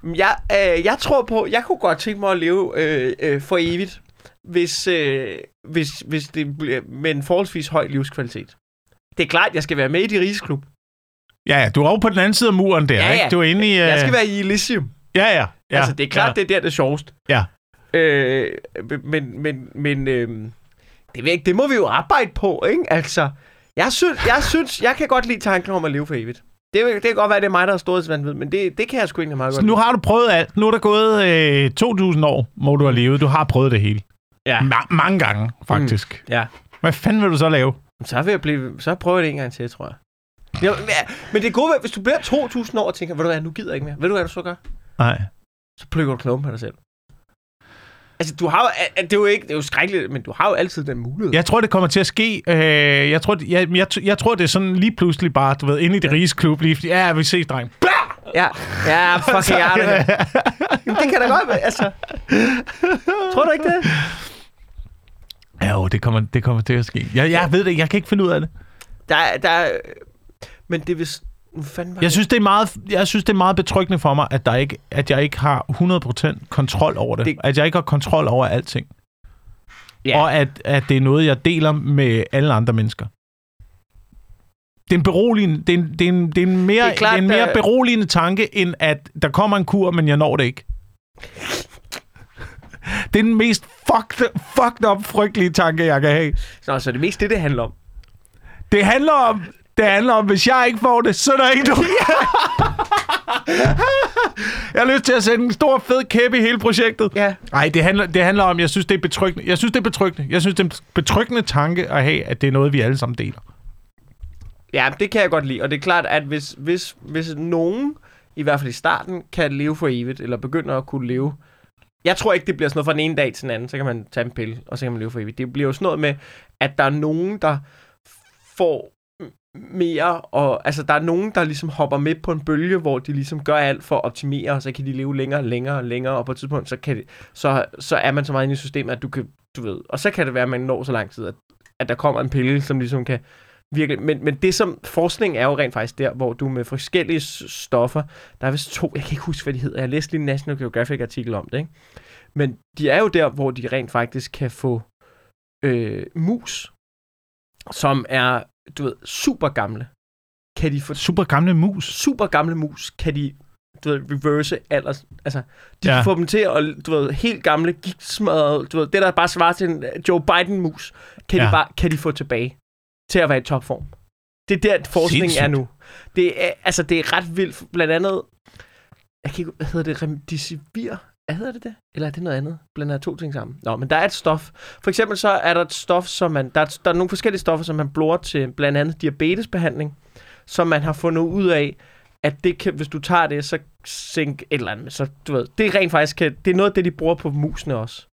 Jeg, øh, jeg tror på, jeg kunne godt tænke mig at leve øh, øh, for evigt, hvis, øh, hvis, hvis det bliver med en forholdsvis høj livskvalitet. Det er klart, jeg skal være med i de rigsklub.
Ja, ja, du er over på den anden side af muren der,
Ja, ja.
ikke? Du er inde i... Uh...
Jeg skal være i Elysium.
Ja, ja. ja
altså, det er klart,
ja.
det er der, det er sjovest.
Ja.
Øh, men, men, men øh, det, ved ikke, det må vi jo arbejde på, ikke? Altså, jeg synes, jeg synes, jeg kan godt lide tanken om at leve for evigt. Det, det kan godt være, det er mig, der har stået ved, men det, det kan jeg sgu egentlig meget
Så
godt
nu
lide.
har du prøvet alt. Nu er der gået øh, 2.000 år, hvor du har levet. Du har prøvet det hele.
Ja.
Ma- mange gange, faktisk.
Ja.
Hvad fanden vil du så lave?
Så vil jeg blive, så prøver jeg det en gang til, tror jeg. Ja, men- det er gode, hvis du bliver 2.000 år og tænker, ved du hvad, nu gider jeg ikke mere. Ved du hvad du så gør?
Nej.
Så plukker du knoppen på dig selv. Altså, du har jo, det er jo ikke, det er jo skrækkeligt, men du har jo altid den mulighed.
Jeg tror, det kommer til at ske. Øh, jeg, tror, jeg, jeg, jeg tror, det er sådan lige pludselig bare, du ved, inde i det riges klub. Lige, ja, vi ses, dreng. Blah!
Ja, ja fucking hjertet. Jamen, det kan da godt være, altså. Tror du ikke det?
Ja, jo, det kommer, det kommer til at ske. Jeg, jeg ved det. Jeg kan ikke finde ud af det.
Der, er- der, er- men det er
Jeg synes, det er meget, jeg synes, det er meget betryggende for mig, at, der ikke, at jeg ikke har 100% kontrol over det.
Det-.
At jeg ikke har kontrol over alting.
Ja.
Og at, at det er noget, jeg deler med alle andre mennesker. Det er en beroligende, det er en, det er en, det er en mere,
Det er klart,
det er en mere
der-
beroligende tanke, end at der kommer en kur, men jeg når det ikke. Det er den mest fucked, fucked up, frygtelige tanke, jeg kan have.
Nå, så er det mest det, det handler om.
Det handler om, det handler om, hvis jeg ikke får det, så er der ikke nogen. jeg har lyst til at sætte en stor, fed kæppe i hele projektet.
Ja.
Nej, det handler, det handler om, jeg synes, det er betryggende. Jeg synes, det er betryggende. Jeg synes, det er en betryggende tanke at have, at det er noget, vi alle sammen deler.
Ja, det kan jeg godt lide. Og det er klart, at hvis, hvis, hvis nogen, i hvert fald i starten, kan leve for evigt, eller begynder at kunne leve... Jeg tror ikke, det bliver sådan noget fra den ene dag til den anden. Så kan man tage en pille, og så kan man leve for evigt. Det bliver jo sådan noget med, at der er nogen, der får mere, og altså der er nogen, der ligesom hopper med på en bølge, hvor de ligesom gør alt for at optimere, og så kan de leve længere, længere, længere, og på et tidspunkt, så, kan det, så, så er man så meget inde i systemet, at du kan, du ved, og så kan det være, at man når så lang tid, at, at der kommer en pille, som ligesom kan virkelig. Men, men det som forskning er jo rent faktisk der, hvor du med forskellige stoffer, der er vist to, jeg kan ikke huske, hvad de hedder. Jeg læste lige en National Geographic artikel om det, ikke? Men de er jo der, hvor de rent faktisk kan få øh, mus, som er, du ved, super gamle. Kan de få
Super gamle mus.
super gamle mus, kan de du ved, reverse alders. Altså, de
Ja.
kan få dem til at, du ved, helt gamle, gigtsmadrede, du ved, det der bare svarer til en øh, Joe Biden-mus, kan,
Ja.
de bare, kan de få tilbage til at være i topform. Det er der, forskningen
Sindssygt.
er nu. Det er, altså, det er ret vildt. Blandt andet, jeg kan ikke, hvad hedder det, remdesivir? Hvad hedder det det? Eller er det noget andet? Blander jeg to ting sammen? Nå, men der er et stof. For eksempel så er der et stof, som man... Der er, der er nogle forskellige stoffer, som man bruger til blandt andet diabetesbehandling, som man har fundet ud af, at det kan, hvis du tager det, så sænk et eller andet. Så du ved, det er rent faktisk, kan, det er noget af det, de bruger på musene også.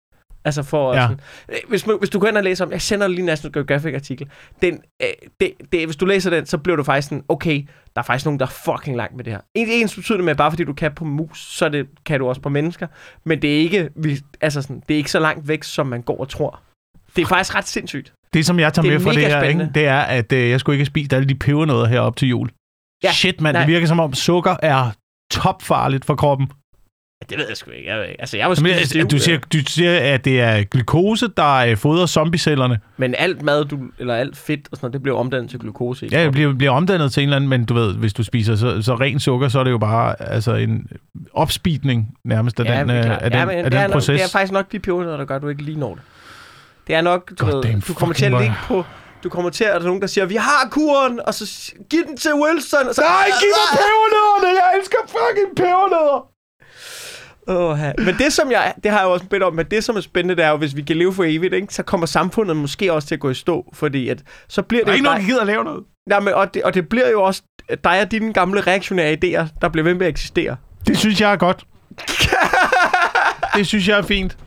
Altså for
Ja.
sådan, øh, hvis, hvis du går ind og læser om, jeg sender lige National Geographic artikel, den, øh, det, det, hvis du læser den, så bliver du faktisk sådan, okay, der er faktisk nogen, der er fucking langt med det her. En, ens betyder det med, at bare fordi du kan på mus, så det, kan du også på mennesker, men det er ikke, vi, altså sådan, det er ikke så langt væk, som man går og tror. Det er faktisk ret sindssygt.
Det, som jeg tager
Det
med fra det her, ikke, det er, at øh, jeg skulle ikke have spist alle de pebernødder her op til jul.
Ja,
Shit, mand. Det virker som om sukker er topfarligt for kroppen.
Det ved jeg sgu ikke. Jeg, ved ikke. altså, jeg var
Men,
spise
altså,
stiv,
du, siger, du siger, at det er glukose, der øh, fodrer zombiecellerne.
Men alt mad, du, eller alt fedt og sådan noget, det bliver omdannet til glukose.
Ja, det bliver, bliver omdannet til en eller anden, men du ved, hvis du spiser så, så ren sukker, så er det jo bare altså, en opspeedning nærmest af
Ja,
den,
det er
øh, af den,
ja, men
af den
er nok,
proces.
det er faktisk nok de pebernødder, der gør, at du ikke lige når det. Det er nok, du,
God
ved,
damn
du kommer til at ligge på... Du kommer til, at der er nogen, der siger, vi har kuren, og så giv den til Wilson. Og så,
Nej, giv mig pebernødderne! Jeg elsker fucking pebernødder!
Ja. Men det, som jeg, det har jeg også bedt om, men det, som er spændende, det er jo, hvis vi kan leve for evigt, ikke, så kommer samfundet måske også til at gå i stå, fordi at, så bliver
Der er
det...
ikke
jo
nogen, der gider at lave noget.
Ja, men, og, det, og det bliver jo også dig og dine gamle reaktionære idéer, der bliver ved med at eksistere.
Det synes jeg er godt. det synes jeg er fint.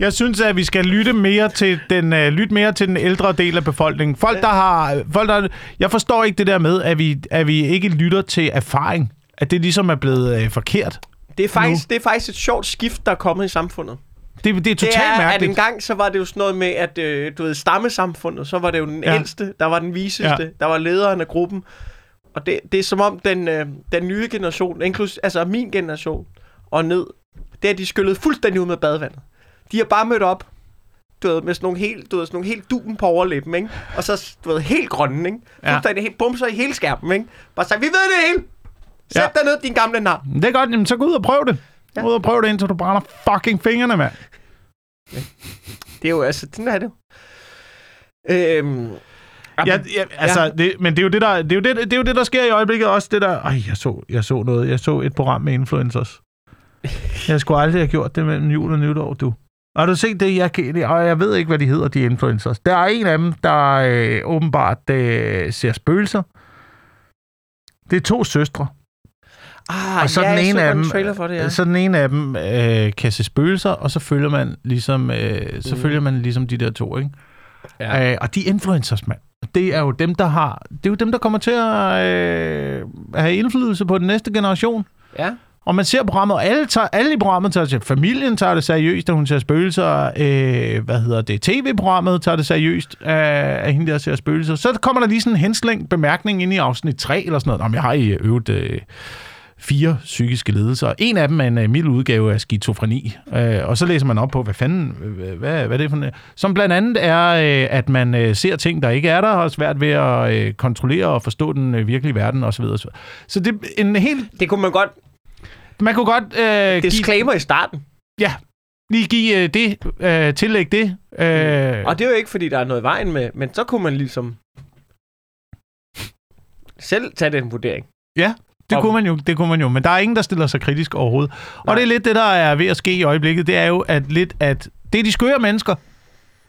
Jeg synes, at vi skal lytte mere til den, uh, lytte mere til den ældre del af befolkningen. Folk, der har... Folk, der, jeg forstår ikke det der med, at vi, at vi ikke lytter til erfaring. At det ligesom er blevet uh, forkert.
Det er, faktisk, det er faktisk et sjovt skift, der er kommet i samfundet.
Det, det er
Det
totalt
er, at
mærkeligt.
engang så var det jo sådan noget med, at øh, du ved, stammesamfundet, så var det jo den
Ja.
ja. ældste, der var den viseste,
Ja.
ja. der var lederen af gruppen. Og det, det er som om den, øh, den nye generation, inklus, altså min generation og ned, det er de skyllet fuldstændig ud med badevandet. De har bare mødt op, du ved, med sådan nogle helt, du ved, sådan nogle helt duen på overlæben, ikke? Og så, du ved, helt grønne, ikke?
Ja.
Fuldstændig helt bumser i hele skærmen, ikke? Bare sagt, vi ved det hele! Sæt
Ja.
dig ned, din gamle nar.
Det er godt, jamen, så gå ud og prøv det.
Ja.
Gå ud og prøv det, indtil du brænder fucking fingrene, mand.
Det er jo, altså, sådan er det. Øhm,
Ja, ja, altså, ja. Det, men det er, jo det, der, det, er jo det, det er jo det, der sker i øjeblikket også. Det der, ej, jeg så, jeg så noget. Jeg så et program med influencers. Jeg skulle aldrig have gjort det mellem jul og nytår, du. Har du set det? Jeg, kan- og jeg ved ikke, hvad de hedder, de influencers. Der er en af dem, der øh, åbenbart øh, ser spøgelser. Det er to søstre.
Ah,
Og så
ja,
den ene af dem,
for det, ja.
så den ene af dem øh, kan se spøgelser, og så følger man ligesom, øh, så
Mm.
følger man ligesom de der to, ikke?
Ja.
Øh, og de influencers, mand. Det er jo dem, der har, det er jo dem, der kommer til at øh, have indflydelse på den næste generation.
ja.
Og man ser programmet, og alle, tager, alle i programmet tager det Familien tager det seriøst, da hun ser spøgelser. Øh, hvad hedder det? TV-programmet tager det seriøst, øh, af hende der ser spøgelser. Så kommer der lige sådan en henslængt bemærkning ind i afsnit 3 eller sådan noget. Om jeg har i øvrigt øh, fire psykiske lidelser. En af dem er en øh, mild udgave af skizofreni. Øh, og så læser man op på, hvad fanden, øh, hvad, hvad er det for noget? Som blandt andet er, øh, at man øh, ser ting, der ikke er der, og er svært ved at øh, kontrollere og forstå den øh, virkelige verden osv. osv. Så det er en helt...
Det kunne man godt...
Man kunne godt øh, give,
Disclaimer i starten.
Ja, lige give øh, det, øh, tillæg det. Øh,
Og det er jo ikke, fordi der er noget i vejen med, men så kunne man ligesom selv tage den vurdering.
Det, kunne man jo, det kunne man jo, men der er ingen, der stiller sig kritisk overhovedet. Og
Nej.
det er lidt det, der er ved at ske i øjeblikket, det er jo at lidt, at det er de skøre mennesker,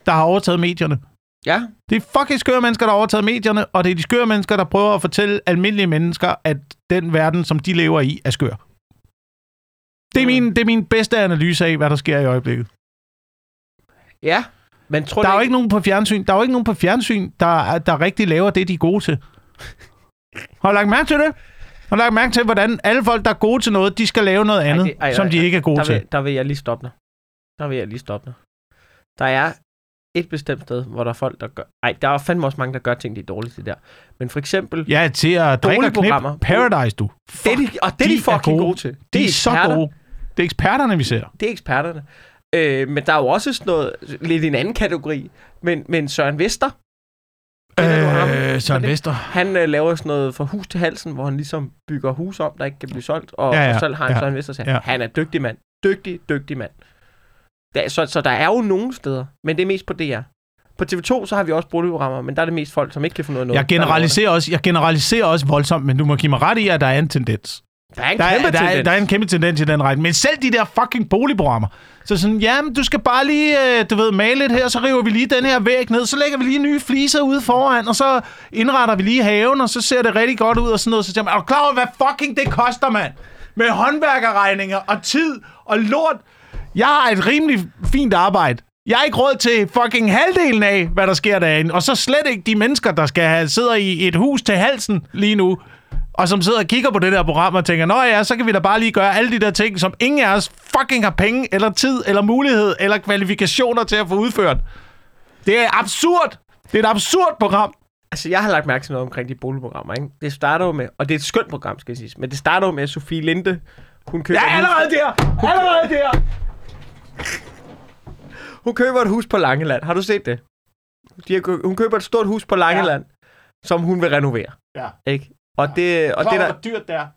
der har overtaget medierne.
Ja.
Det er fucking skøre mennesker, der har overtaget medierne, og det er de skøre mennesker, der prøver at fortælle almindelige mennesker, at den verden, som de lever i, er skør. Det er,
Mm.
min, det er min bedste analyse af, hvad der sker i øjeblikket.
Ja. Men tror
Der er jo ikke nogen på fjernsyn, der er jo ikke nogen på fjernsyn, der, der rigtig laver det, de er gode til. Har du lagt mærke til det? Har du lagt mærke til, hvordan alle folk, der er gode til noget, de skal lave noget andet,
det- ej, ej,
som de
ej,
ikke er gode
der
til?
vil, der vil jeg lige stoppe dig. Der vil jeg lige stoppe dig. Der er et bestemt sted, hvor der er folk, der gør... Ej, der er fandme også mange, der gør ting, de er dårlige til der. Men for eksempel...
Ja, til at drikke og knip. Paradise, du. Fuck,
det er de, og det er de,
de er
fucking
gode.
gode til. Det
de
er
er så gode. Det er eksperterne, vi ser.
Det er eksperterne. Øh, men der er jo også sådan noget, lidt i en anden kategori. Men, men Søren Vester, Kender du ham?
Øh, Søren Vester.
han øh, laver sådan noget fra hus til halsen, hvor han ligesom bygger hus om, der ikke kan blive solgt. Og,
Ja, ja,
og så har han
ja,
Søren Vester sagt,
ja.
han er dygtig mand. Dygtig, dygtig mand. Der, så, så der er jo nogle steder, men det er mest på DR. På TV2, så har vi også boligprogrammer, men der er det mest folk, som ikke kan af noget.
Jeg generaliserer, også, jeg generaliserer også voldsomt, men du må give mig ret i, at der er en tendens.
Der er en
Der
kæmpe
er, der, er, der er en kæmpe tendens i den retning. Men selv de der fucking boligprogrammer. Så sådan, jamen, du skal bare lige, øh, du ved, male lidt her, så river vi lige den her væg ned, så lægger vi lige nye fliser ude foran, og så indretter vi lige haven, og så ser det rigtig godt ud og sådan noget. Så tænker man, er du klar over, hvad fucking det koster, mand? Med håndværkerregninger og tid og lort. Jeg har et rimelig fint arbejde. Jeg har ikke råd til fucking halvdelen af, hvad der sker derinde. Og så slet ikke de mennesker, der skal have, sidder i et hus til halsen lige nu. Og som sidder og kigger på det der program og tænker, Nå ja, så kan vi da bare lige gøre alle de der ting, som ingen af os fucking har penge, eller tid, eller mulighed, eller kvalifikationer til at få udført. Det er absurd. Det er et absurd program.
Altså, jeg har lagt mærke til noget omkring de boligprogrammer, ikke? Det starter jo med, og det er et skønt program, skal jeg sige, men det starter jo med, at Sofie Linde, hun køber,
Ja,
hus,
allerede der. Allerede der.
hun køber et hus på Langeland. Har du set det? De har, hun køber et stort hus på Langeland, ja. som hun vil renovere,
Ja.
ikke? Og det, og
Og
det,
det
der,
er dyrt der.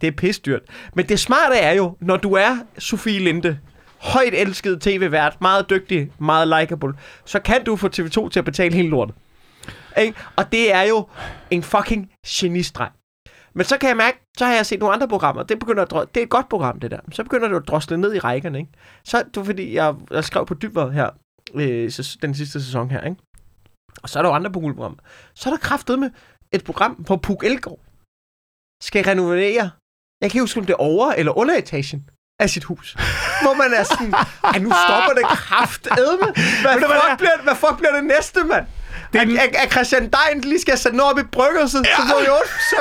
det er pisdyrt. Men det smarte er jo, når du er Sofie Linde, højt elsket tv-vært, meget dygtig, meget likable, så kan du få TV2 til at betale hele lortet. Ikke? Og det er jo en fucking genistreg. Men så kan jeg mærke, så har jeg set nogle andre programmer. Det, begynder at drø- det er et godt program, det der. Så begynder det at drosle ned i rækkerne. Ikke? Så det var fordi, jeg, jeg skrev på dybvad her, øh, den sidste sæson her. Ikke? Og så er der jo andre boligprogrammer. Så er der kraftet med et program, hvor Puk Elgård skal renovere. Jeg kan ikke huske, om det er over- eller underetagen af sit hus. Hvor man er sådan, Ej, nu stopper det kraftedme. Hvad,
Ved hvad
fuck bliver, hvad fuck bliver det næste, mand? Det er, er, er Christian Dein lige skal sætte noget op i bryggerset, ja. så vi otte. Så,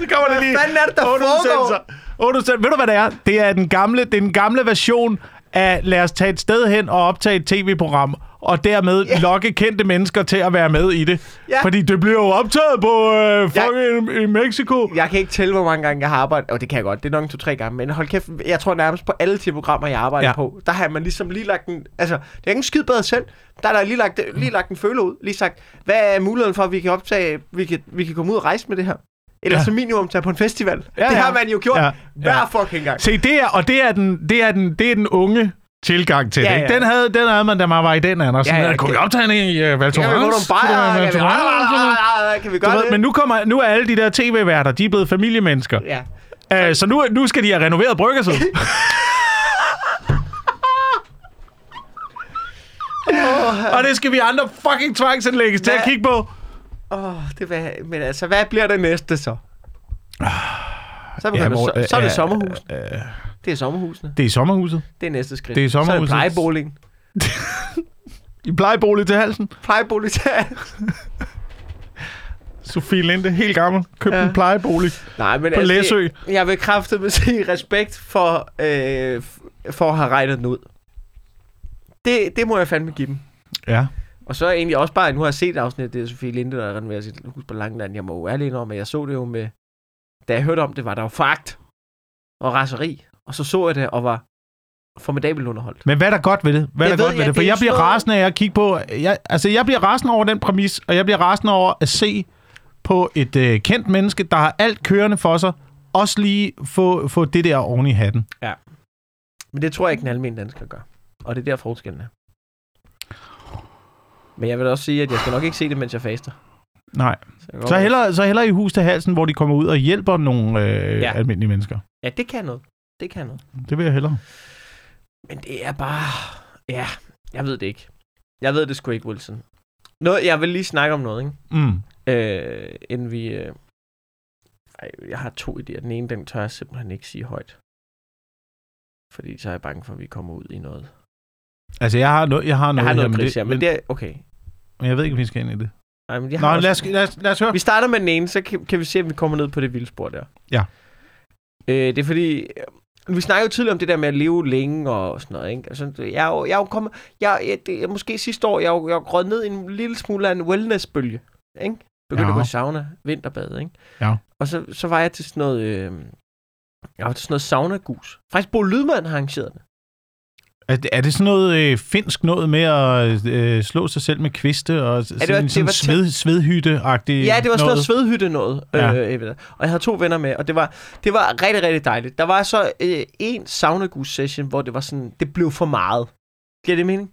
Så kommer det
hvad
lige.
fanden er det, der foregår?
udsendelser. Otte udsendelser. Ved du, hvad det er? Det er den gamle, det er den gamle version af lad os tage et sted hen og optage et tv-program, og dermed
Ja.
lokke kendte mennesker til at være med i det.
Ja.
Fordi det bliver jo optaget på øh, fucking i, i Mexico.
Jeg kan ikke tælle, hvor mange gange jeg har arbejdet. Og det kan jeg godt. Det er nok to-tre gange. Men hold kæft, jeg tror nærmest på alle de programmer, jeg arbejder
Ja.
på, der har man ligesom lige lagt en... Altså, det er ikke en skid bedre selv. Der er der lige lagt, lige lagt en føler ud. Lige sagt, hvad er muligheden for, at vi kan optage... Vi kan, vi kan komme ud og rejse med det her? Eller
Ja.
som minimum tage på en festival.
Ja,
det
ja.
har man jo gjort
Ja,
ja. hver fucking gang.
Se, det er, og det er den, det er den, det er den unge tilgang til
Ja,
det. ikke?
ja.
Den havde, den havde man, da man var i den alder. Sådan,
Ja, ja,
ja, kunne vi optage den i uh, Val
Kan vi få nogle bajer? Kan kan vi gøre det?
men nu, kommer, nu er alle de der tv-værter, de er blevet familiemennesker.
Ja.
Uh, så nu, nu skal de have renoveret bryggerset. og det skal vi andre fucking tvangsindlægges til at kigge på.
Åh, oh, det var, men altså, hvad bliver det næste så? Så, begynder,
hvor-
ja, så, så er det
øh,
sommerhus.
øh,
Det er sommerhusene.
Det er sommerhuset.
Det er næste skridt.
Det er
Så er det
sommerhuset.
plejeboligen.
I plejebolig til halsen.
Plejebolig til
Sofie Linde, helt gammel. Købte
Ja.
en plejebolig
Nej, men
på
altså,
Læsø.
Jeg, jeg vil kraftigt med sige respekt for, øh, for at have regnet den ud. Det, det må jeg fandme give dem.
Ja.
Og så er egentlig også bare, nu har jeg set afsnit, det er Sofie Linde, der renoverer sit hus på Langeland. Jeg må jo ærlig indrømme, at jeg så det jo med... Da jeg hørte om det, var der jo fagt og raseri. Og så så jeg det og var formidabelt underholdt.
Men hvad er der godt ved det? Hvad er
Det
der
ved
godt ved
jeg,
det? For
det er
jeg bliver
noget-
rasende af at kigge på... Jeg, altså, jeg bliver rasende over den præmis, og jeg bliver rasende over at se på et øh, kendt menneske, der har alt kørende for sig, også lige få, få det der oven i hatten.
Men det tror jeg ikke, en almindelig dansker gør. Og det er der forskellen er. Men jeg vil også sige, at jeg skal nok ikke se det, mens jeg faster.
Nej.
Så,
Så hellere, så hellere i hus til halsen, hvor de kommer ud og hjælper nogle øh, ja.
Ja.
almindelige mennesker.
Ja, det kan noget. Det kan noget.
Det vil jeg hellere.
Men det er bare... Ja, jeg ved det ikke. Jeg ved det sgu ikke, Wilson. Noget, jeg vil lige snakke om noget, ikke?
Mm.
Øh, inden vi... Øh... Ej, jeg har to idéer. Den ene, den tør jeg simpelthen ikke sige højt. Fordi så er jeg bange for, at vi kommer ud i noget.
Altså, jeg har, no- jeg har
Jeg
noget,
har noget
her,
gris her, men det er... Okay.
men jeg ved ikke, om vi skal ind i det.
Ej, men jeg
Nå,
har
lad
også...
os, lad, os, lad os høre.
Vi starter med den ene, så kan, kan vi se, om vi kommer ned på det vilde spor der.
Ja.
Øh, det er fordi, vi snakkede jo tidligere om det der med at leve længe og sådan noget, ikke? Altså, jeg er jo, jeg er jo kommet, jeg, jeg, det, måske sidste år, jeg er jo, jeg er røget ned i en lille smule af en wellness-bølge, ikke? Begyndte
Ja.
at gå i sauna, vinterbad, ikke?
Ja.
Og så, så var jeg til sådan noget, øh, jeg var til sådan noget sauna-gus. Faktisk Bo Lydman har arrangeret det.
Er, det- er det sådan noget øh, finsk noget med at øh, slå sig selv med kviste og sådan,
det var-
en
det
sådan
var
sved, svedhytte-agtig
Ja, det var sådan noget svedhytte noget.
Ja.
Ja. Øh, det. og jeg havde to venner med, og det var, det var rigtig, rigtig dejligt. Der var så øh, en saunagus-session, hvor det var sådan, det blev for meget. Giver det mening?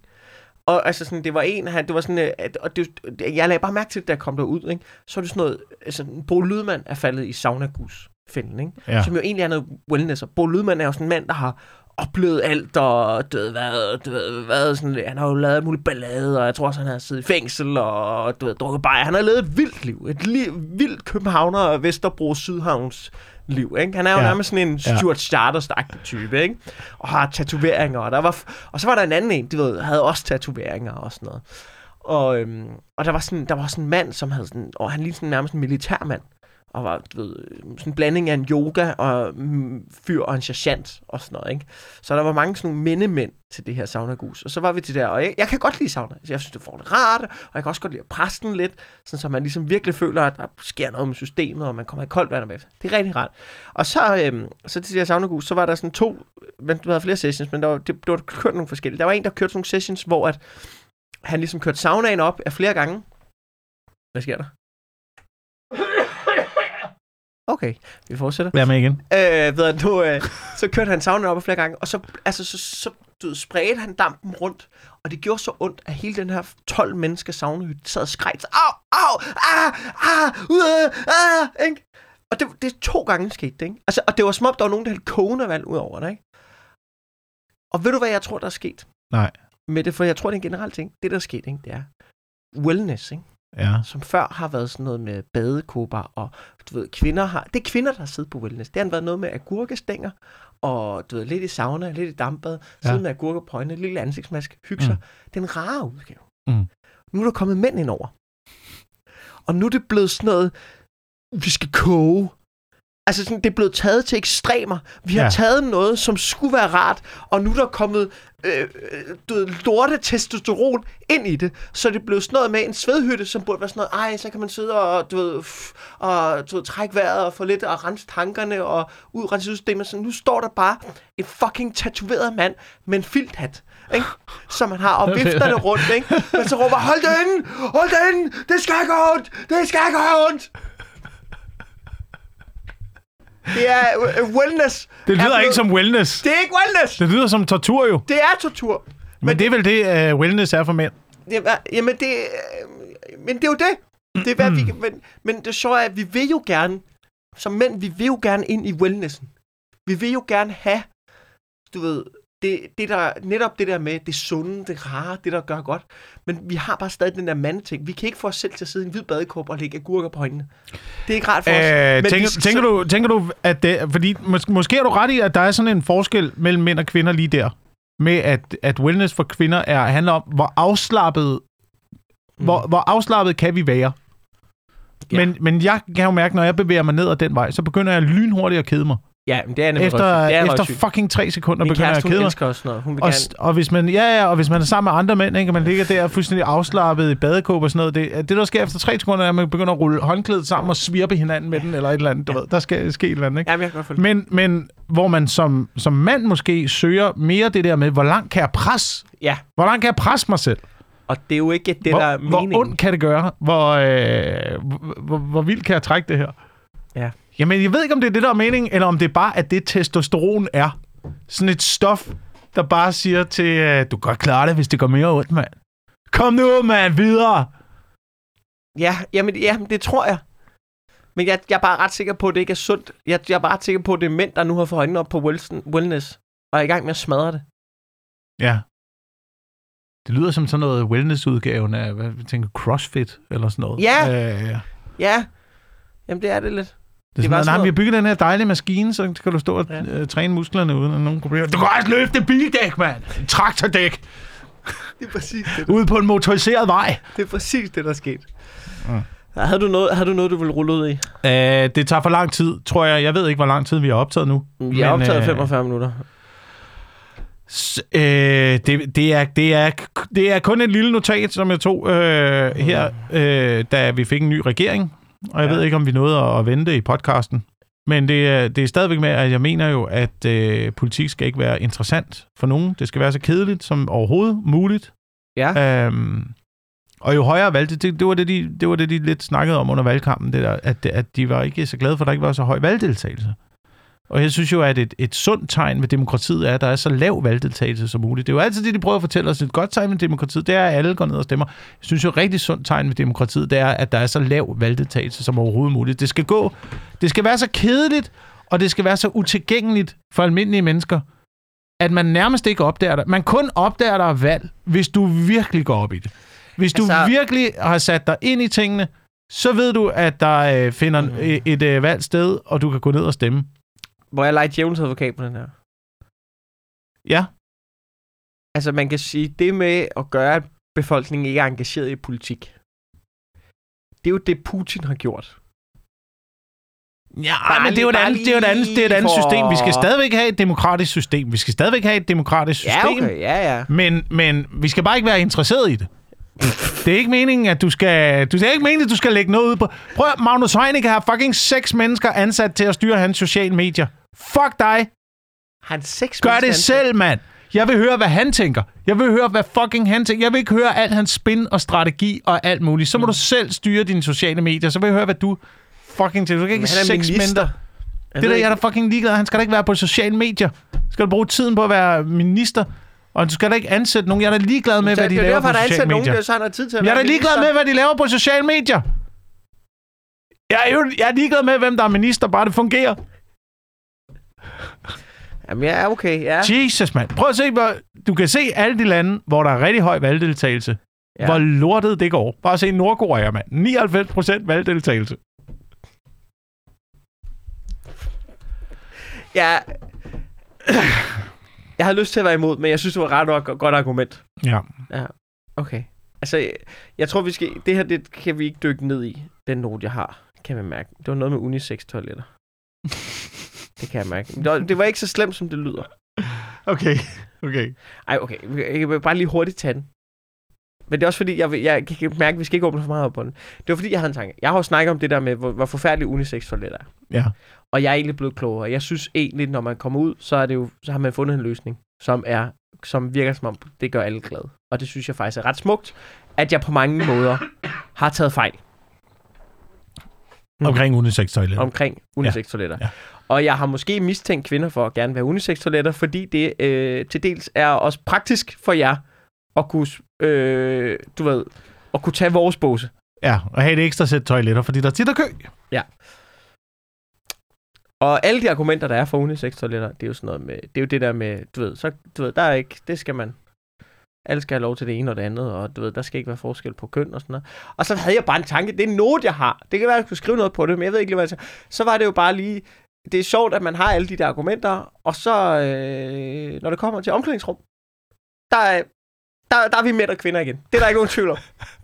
Og altså sådan, det var en, han, det var sådan, øh, at, og det, jeg lagde bare mærke til da jeg kom derud, ikke? Så er det sådan noget, altså, Bo Lydman er faldet i saunagus fælden, ikke?
Ja.
Som jo egentlig er noget wellness. Og Bo Lydman er jo sådan en mand, der har oplevet alt, og du ved, hvad, du ved, hvad sådan, han har jo lavet alt muligt ballade, og jeg tror også, han har siddet i fængsel, og du ved, drukket bajer. Han har levet et vildt liv, et li- vildt københavner Vesterbro Sydhavns liv, ikke? Han er jo
Ja.
nærmest sådan en. Stuart charters type, ikke? Og har tatoveringer, og der var, og så var der en anden en, du ved, havde også tatoveringer og sådan noget. Og, øhm, og der var sådan, der var sådan en mand, som havde sådan, og han lignede sådan nærmest en militærmand, og var, du ved, øh, sådan en blanding af en yoga og mm, fyr og en sergeant og sådan noget, ikke? Så der var mange sådan nogle mindemænd til det her saunagus. Og så var vi til der, og jeg, jeg kan godt lide sauna. Så jeg synes, det får det rart, og jeg kan også godt lide at presse den lidt, sådan så man ligesom virkelig føler, at der sker noget med systemet, og man kommer i koldt vand med. Det er rigtig rart. Og så, øhm, så til det her saunagus, så var der sådan to, men der var flere sessions, men der var, det, der var kørt nogle forskellige. Der var en, der kørte nogle sessions, hvor at han ligesom kørte saunaen op af flere gange. Hvad sker der? Okay, vi fortsætter.
Vær med igen.
Øh, ved nu, øh, så kørte han saunaen op flere gange, og så, altså, så, så du spredte han dampen rundt, og det gjorde så ondt, at hele den her 12 mennesker saunahytte sad og skreg, au, au, ah, ah, uh, ah, ikke? Og det, det er to gange skete det, ikke? Altså, og det var som om, der var nogen, der hældte kogende vand ud over det, ikke? Og ved du, hvad jeg tror, der er sket?
Nej.
Med det, for jeg tror, det er en generel ting. Det, der er sket, ikke, det er wellness, ikke?
Ja.
som før har været sådan noget med badekåber, og du ved, kvinder har, det er kvinder, der har siddet på wellness. Det har været noget med agurkestænger, og du ved, lidt i sauna, lidt i dampbad,
Ja.
sidde med øjnene, lille ansigtsmaske, hygge sig.
Mm.
Det er en rare udgave.
Mm.
Nu er der kommet mænd ind over. Og nu er det blevet sådan noget, vi skal koge. Altså, sådan, det er blevet taget til ekstremer. Vi har
ja.
taget noget, som skulle være rart, og nu er der kommet øh, du lorte testosteron ind i det. Så det blevet sådan noget med en svedhytte, som burde være sådan noget, ej, så kan man sidde og, du ved, f- og, du ved, trække vejret og få lidt og rense tankerne og ud rense systemet. Så nu står der bare en fucking tatoveret mand med en filthat, ikke? som man har, og vifter det rundt, ikke? Men så råber, hold det inde! Hold det inde! Det skal gå ondt! Det skal gå ondt! Det er øh, wellness.
Det
er
lyder
blevet-
ikke som wellness.
Det er ikke wellness!
Det lyder som tortur jo.
Det er tortur.
Men det er vel det, uh, wellness er for mænd.
Jamen, det, øh, men det er jo det. Det er, hvad vi, men, men det sjove er, at vi vil jo gerne, som mænd, vi vil jo gerne ind i wellnessen. Vi vil jo gerne have, du ved, det, det der, netop det der med det sunde, det rare, det der gør godt. Men vi har bare stadig den der mandeting. Vi kan ikke få os selv til at sidde i en hvid badekåb og lægge agurker på øjnene. Det er ikke rart for os.
Øh,
Men
tænker,
vi-
tænker, du, tænker du, at det... Fordi mås- måske er du ret i, at der er sådan en forskel mellem mænd og kvinder lige der. Med at, at wellness for kvinder er, handler om, hvor afslappet, mm. hvor, hvor afslappet kan vi være.
Ja.
Men, men jeg kan jo mærke, når jeg bevæger mig ned ad den vej, så begynder jeg lynhurtigt at kede mig.
Ja, men det er nemlig
Efter,
røvsygt. det er
efter
røvsygt.
fucking tre sekunder
Min
begynder jeg
kæreste,
at kede
hun
mig.
elsker også noget. Hun vil
Og,
gerne...
s- og hvis man, ja, ja, og hvis man er sammen med andre mænd, ikke, og man ligger der fuldstændig afslappet i badekåb og sådan noget, det, det der sker efter tre sekunder, er, at man begynder at rulle håndklædet sammen og svirpe hinanden med den, eller et eller andet, du ved, der skal ske et eller andet, ikke?
Ja, men jeg kan godt følge.
Men, men hvor man som, som mand måske søger mere det der med, hvor langt kan jeg presse?
Ja,
Hvor langt kan jeg presse mig selv?
og det er jo ikke det,
hvor,
der er
hvor
meningen.
ondt kan det gøre? Hvor, øh, hvor, hvor, hvor vildt kan jeg trække det her?
Ja.
Jamen, jeg ved ikke, om det er det, der er meningen, eller om det er bare, at det testosteron er. Sådan et stof, der bare siger til, øh, du kan godt klare det, hvis det går mere ondt, mand. Kom nu, mand, videre!
Ja, jamen, ja, det tror jeg. Men jeg, jeg er bare ret sikker på, at det ikke er sundt. Jeg, jeg er bare ret sikker på, at det er mænd, der nu har fået øjnene op på Wilson, wellness, og er i gang med at smadre det.
Ja. Det lyder som sådan noget wellness-udgaven af, hvad jeg tænker, CrossFit eller sådan noget.
Ja.
Øh, ja.
Ja, jamen det er det lidt.
Det er
Det
sådan, nej, vi har bygget den her dejlige maskine, så kan du stå og
Ja.
træne musklerne uden nogen problemer. Du kan også løfte bildæk, mand! En Traktordæk!
Det er præcis det,
Ude på en motoriseret vej.
det, er præcis det der er sket.
Ja.
Havde du noget, havde du, noget du ville rulle ud i?
Uh, det tager for lang tid, tror jeg. Jeg ved ikke, hvor lang tid vi har optaget nu.
Vi har optaget
øh,
45 minutter.
S- øh, det, det, er, det, er, det er kun et lille notat, som jeg tog øh, her, øh, da vi fik en ny regering. Og jeg
Ja.
ved ikke, om vi nåede at, vente i podcasten. Men det, er- det er stadigvæk med, at jeg mener jo, at øh, politik skal ikke være interessant for nogen. Det skal være så kedeligt som overhovedet muligt.
Ja.
Øhm, og jo højere valg, det, det, det, var det, de, det var det, de lidt snakkede om under valgkampen, det der, at, at de var ikke så glade for, at der ikke var så høj valgdeltagelse. Og jeg synes jo, at et, et sundt tegn ved demokratiet er, at der er så lav valgdeltagelse som muligt. Det er jo altid det, de prøver at fortælle os. Et godt tegn ved demokratiet, det er, at alle går ned og stemmer. Jeg synes jo, et rigtig sundt tegn ved demokratiet, det er, at der er så lav valgdeltagelse som overhovedet muligt. Det skal gå, det skal være så kedeligt, og det skal være så utilgængeligt for almindelige mennesker, at man nærmest ikke opdager det. Man kun opdager der er valg, hvis du virkelig går op i det. Hvis du
Altså-
virkelig har sat dig ind i tingene, så ved du, at der øh, finder
mm.
et, et øh, valg sted, og du kan gå ned og stemme.
Hvor jeg leger djævelens advokat på den her.
Ja,
Altså, man kan sige, det med at gøre, at befolkningen ikke er engageret i politik, det er jo det, Putin har gjort.
Ja,
Bare
men det er jo et andet, det er et andet, det er et andet
for-
system. Vi skal stadigvæk have et demokratisk system. Vi skal stadigvæk have et demokratisk system.
Ja, okay. Ja, ja.
Men, men vi skal bare ikke være interesseret i det. Det er ikke meningen, at du skal... Du, det er ikke meningen, at du skal lægge noget ud på... Prøv Magnus Heunicke har fucking seks mennesker ansat til at styre hans sociale medier. Fuck dig.
Han seks
Gør det selv, mand. Jeg vil høre, hvad han tænker. Jeg vil høre, hvad fucking han tænker. Jeg vil ikke høre alt hans spin og strategi og alt muligt. Så må du selv styre dine sociale medier. Så vil jeg høre, hvad du fucking tænker. Du kan ikke
er
seks
minister.
mennesker. Det der, jeg er da fucking ligeglad. Han skal da ikke være på sociale medier. Skal du bruge tiden på at være minister? Og du skal da ikke ansætte nogen. Jeg er da ligeglad med, hvad de
er
laver på sociale
ansat nogen,
medier.
der så han har tid til at
Jeg er da ligeglad med, hvad de laver på sociale medier. Jeg er, jo, jeg er ligeglad med, hvem der er minister, bare det fungerer.
Jamen, ja, okay, ja.
Jesus, mand. Prøv at se, hvor, du kan se alle de lande, hvor der er rigtig høj valgdeltagelse.
Ja.
Ja. Hvor lortet det går. Bare se Nordkorea, mand. 99% valgdeltagelse.
ja. Jeg har lyst til at være imod, men jeg synes, det var ret og go- godt argument.
Ja.
Okay. Altså, jeg- jeg tror, vi skal... Det her, det kan vi ikke dykke ned i, den note, jeg har, kan man mærke. Det var noget med unisex-toiletter. Det kan jeg mærke. Det var, ikke så slemt, som det lyder.
Okay. Okay.
Ej, okay. Jeg vil bare lige hurtigt tage den. Men det er også fordi, jeg, jeg kan mærke, at vi skal ikke åbne for meget op på den. Det var fordi, jeg havde en tanke. Jeg har jo snakket om det der med, hvor, hvor forfærdelige unisex-toiletter er.
Ja.
Og jeg er egentlig blevet klogere. Jeg synes egentlig, når man kommer ud, så, er det jo, så har man fundet en løsning, som, er, som virker som om, det gør alle glade. Og det synes jeg faktisk er ret smukt, at jeg på mange måder har taget fejl Mm.
Omkring unisex-toilet.
omkring unisex-toiletter.
Ja.
Og jeg har måske mistænkt kvinder for at gerne være unisex-toiletter, fordi det øh, til dels er også praktisk for jer at kunne, øh, du ved, at kunne tage vores båse.
Ja, og have et ekstra sæt toiletter, fordi der tit er kø.
Og alle de argumenter, der er for unisex-toiletter, det er jo sådan noget med, det er jo det der med, du ved, så, du ved, der er ikke, det skal man, alle skal have lov til det ene og det andet, og du ved, der skal ikke være forskel på køn og sådan noget. Og så havde jeg bare en tanke, det er en note, jeg har. Det kan være, at jeg skulle skrive noget på det, men jeg ved ikke lige, hvad jeg siger. Så var det jo bare lige, det er sjovt, at man har alle de der argumenter, og så, øh, når det kommer til omklædningsrum, der er, der, der er vi mænd og kvinder igen. Det er der ikke nogen tvivl om.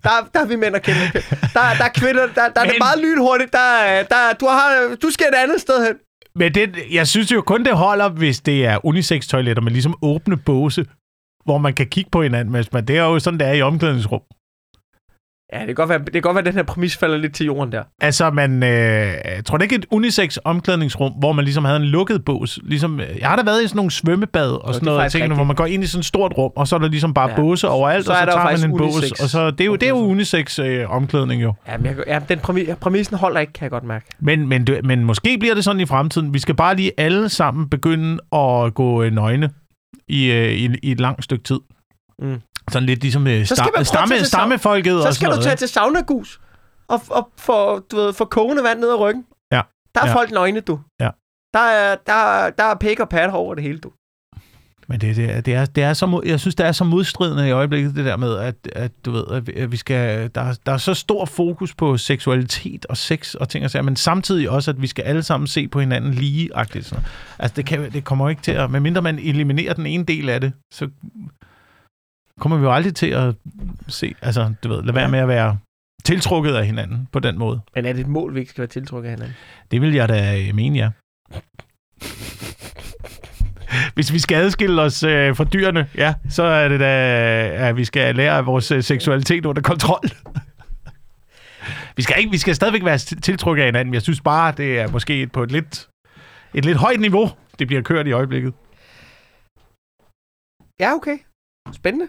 Der, der er vi mænd og kvinder. Der, der er kvinder, der, der er det
Men-
meget lynhurtigt. Der, er- der, du, har, du skal et andet sted hen.
Men det, jeg synes jo kun, det holder, hvis det er unisex-toiletter med ligesom åbne båse, hvor man kan kigge på hinanden, man, det er jo sådan, det er i omklædningsrum.
Ja, det kan godt være, det kan godt være at den her præmis falder lidt til jorden der.
Altså, man, øh, tror det ikke et unisex omklædningsrum, hvor man ligesom havde en lukket bås. Ligesom, øh, jeg har da været i sådan nogle svømmebad og
det
sådan noget, tingene, hvor man går ind i sådan et stort rum, og så er der ligesom bare
Ja.
båse overalt,
Så
og så
jo
tager man en bås, og så, det er jo, det er jo unisex øh, omklædning jo.
Ja, men jeg, ja, den præmis, præmissen holder ikke, kan jeg godt mærke.
Men, men, det- men måske bliver det sådan i fremtiden. Vi skal bare lige alle sammen begynde at gå øh, nøgne i, øh, i, i et langt stykke tid.
Mm.
Sådan lidt ligesom øh, sta- stamme,
til
stammefolket
Så
og
skal
sådan
du tage til saunagus og, og få, du ved, få kogende vand ned ad ryggen.
Ja.
Der er
Ja.
folk nøgne, du.
Ja.
Der er, der, der er pæk og pat over det hele, du.
Men det, det, er, det, er, det er så, jeg synes, det er så modstridende i øjeblikket, det der med, at, at du ved, at vi, skal, der, er- der er så stor fokus på seksualitet og sex og ting og sager, men samtidig også, at vi skal alle sammen se på hinanden ligeagtigt. Sådan. noget. Altså, det, kan, det kommer ikke til at, medmindre man eliminerer den ene del af det, så kommer vi jo aldrig til at se, altså, du ved, lad være med at være tiltrukket af hinanden på den måde.
Men er det et mål, vi ikke skal være tiltrukket af hinanden?
Det vil jeg da øh, mene, ja. Hvis vi skal adskille os øh, fra dyrene, ja, så er det da, at vi skal lære vores øh, seksualitet under kontrol. vi, skal ikke, vi skal stadigvæk være til- tiltrukket af hinanden, jeg synes bare, det er måske på et lidt, et lidt højt niveau, det bliver kørt i øjeblikket.
Ja, okay. Spændende.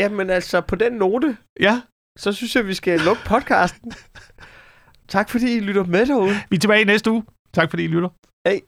Jamen altså, på den note,
Ja,
så synes jeg, vi skal lukke podcasten. tak fordi I lytter med derude.
vi er tilbage næste uge. Tak fordi I lytter.
Hej.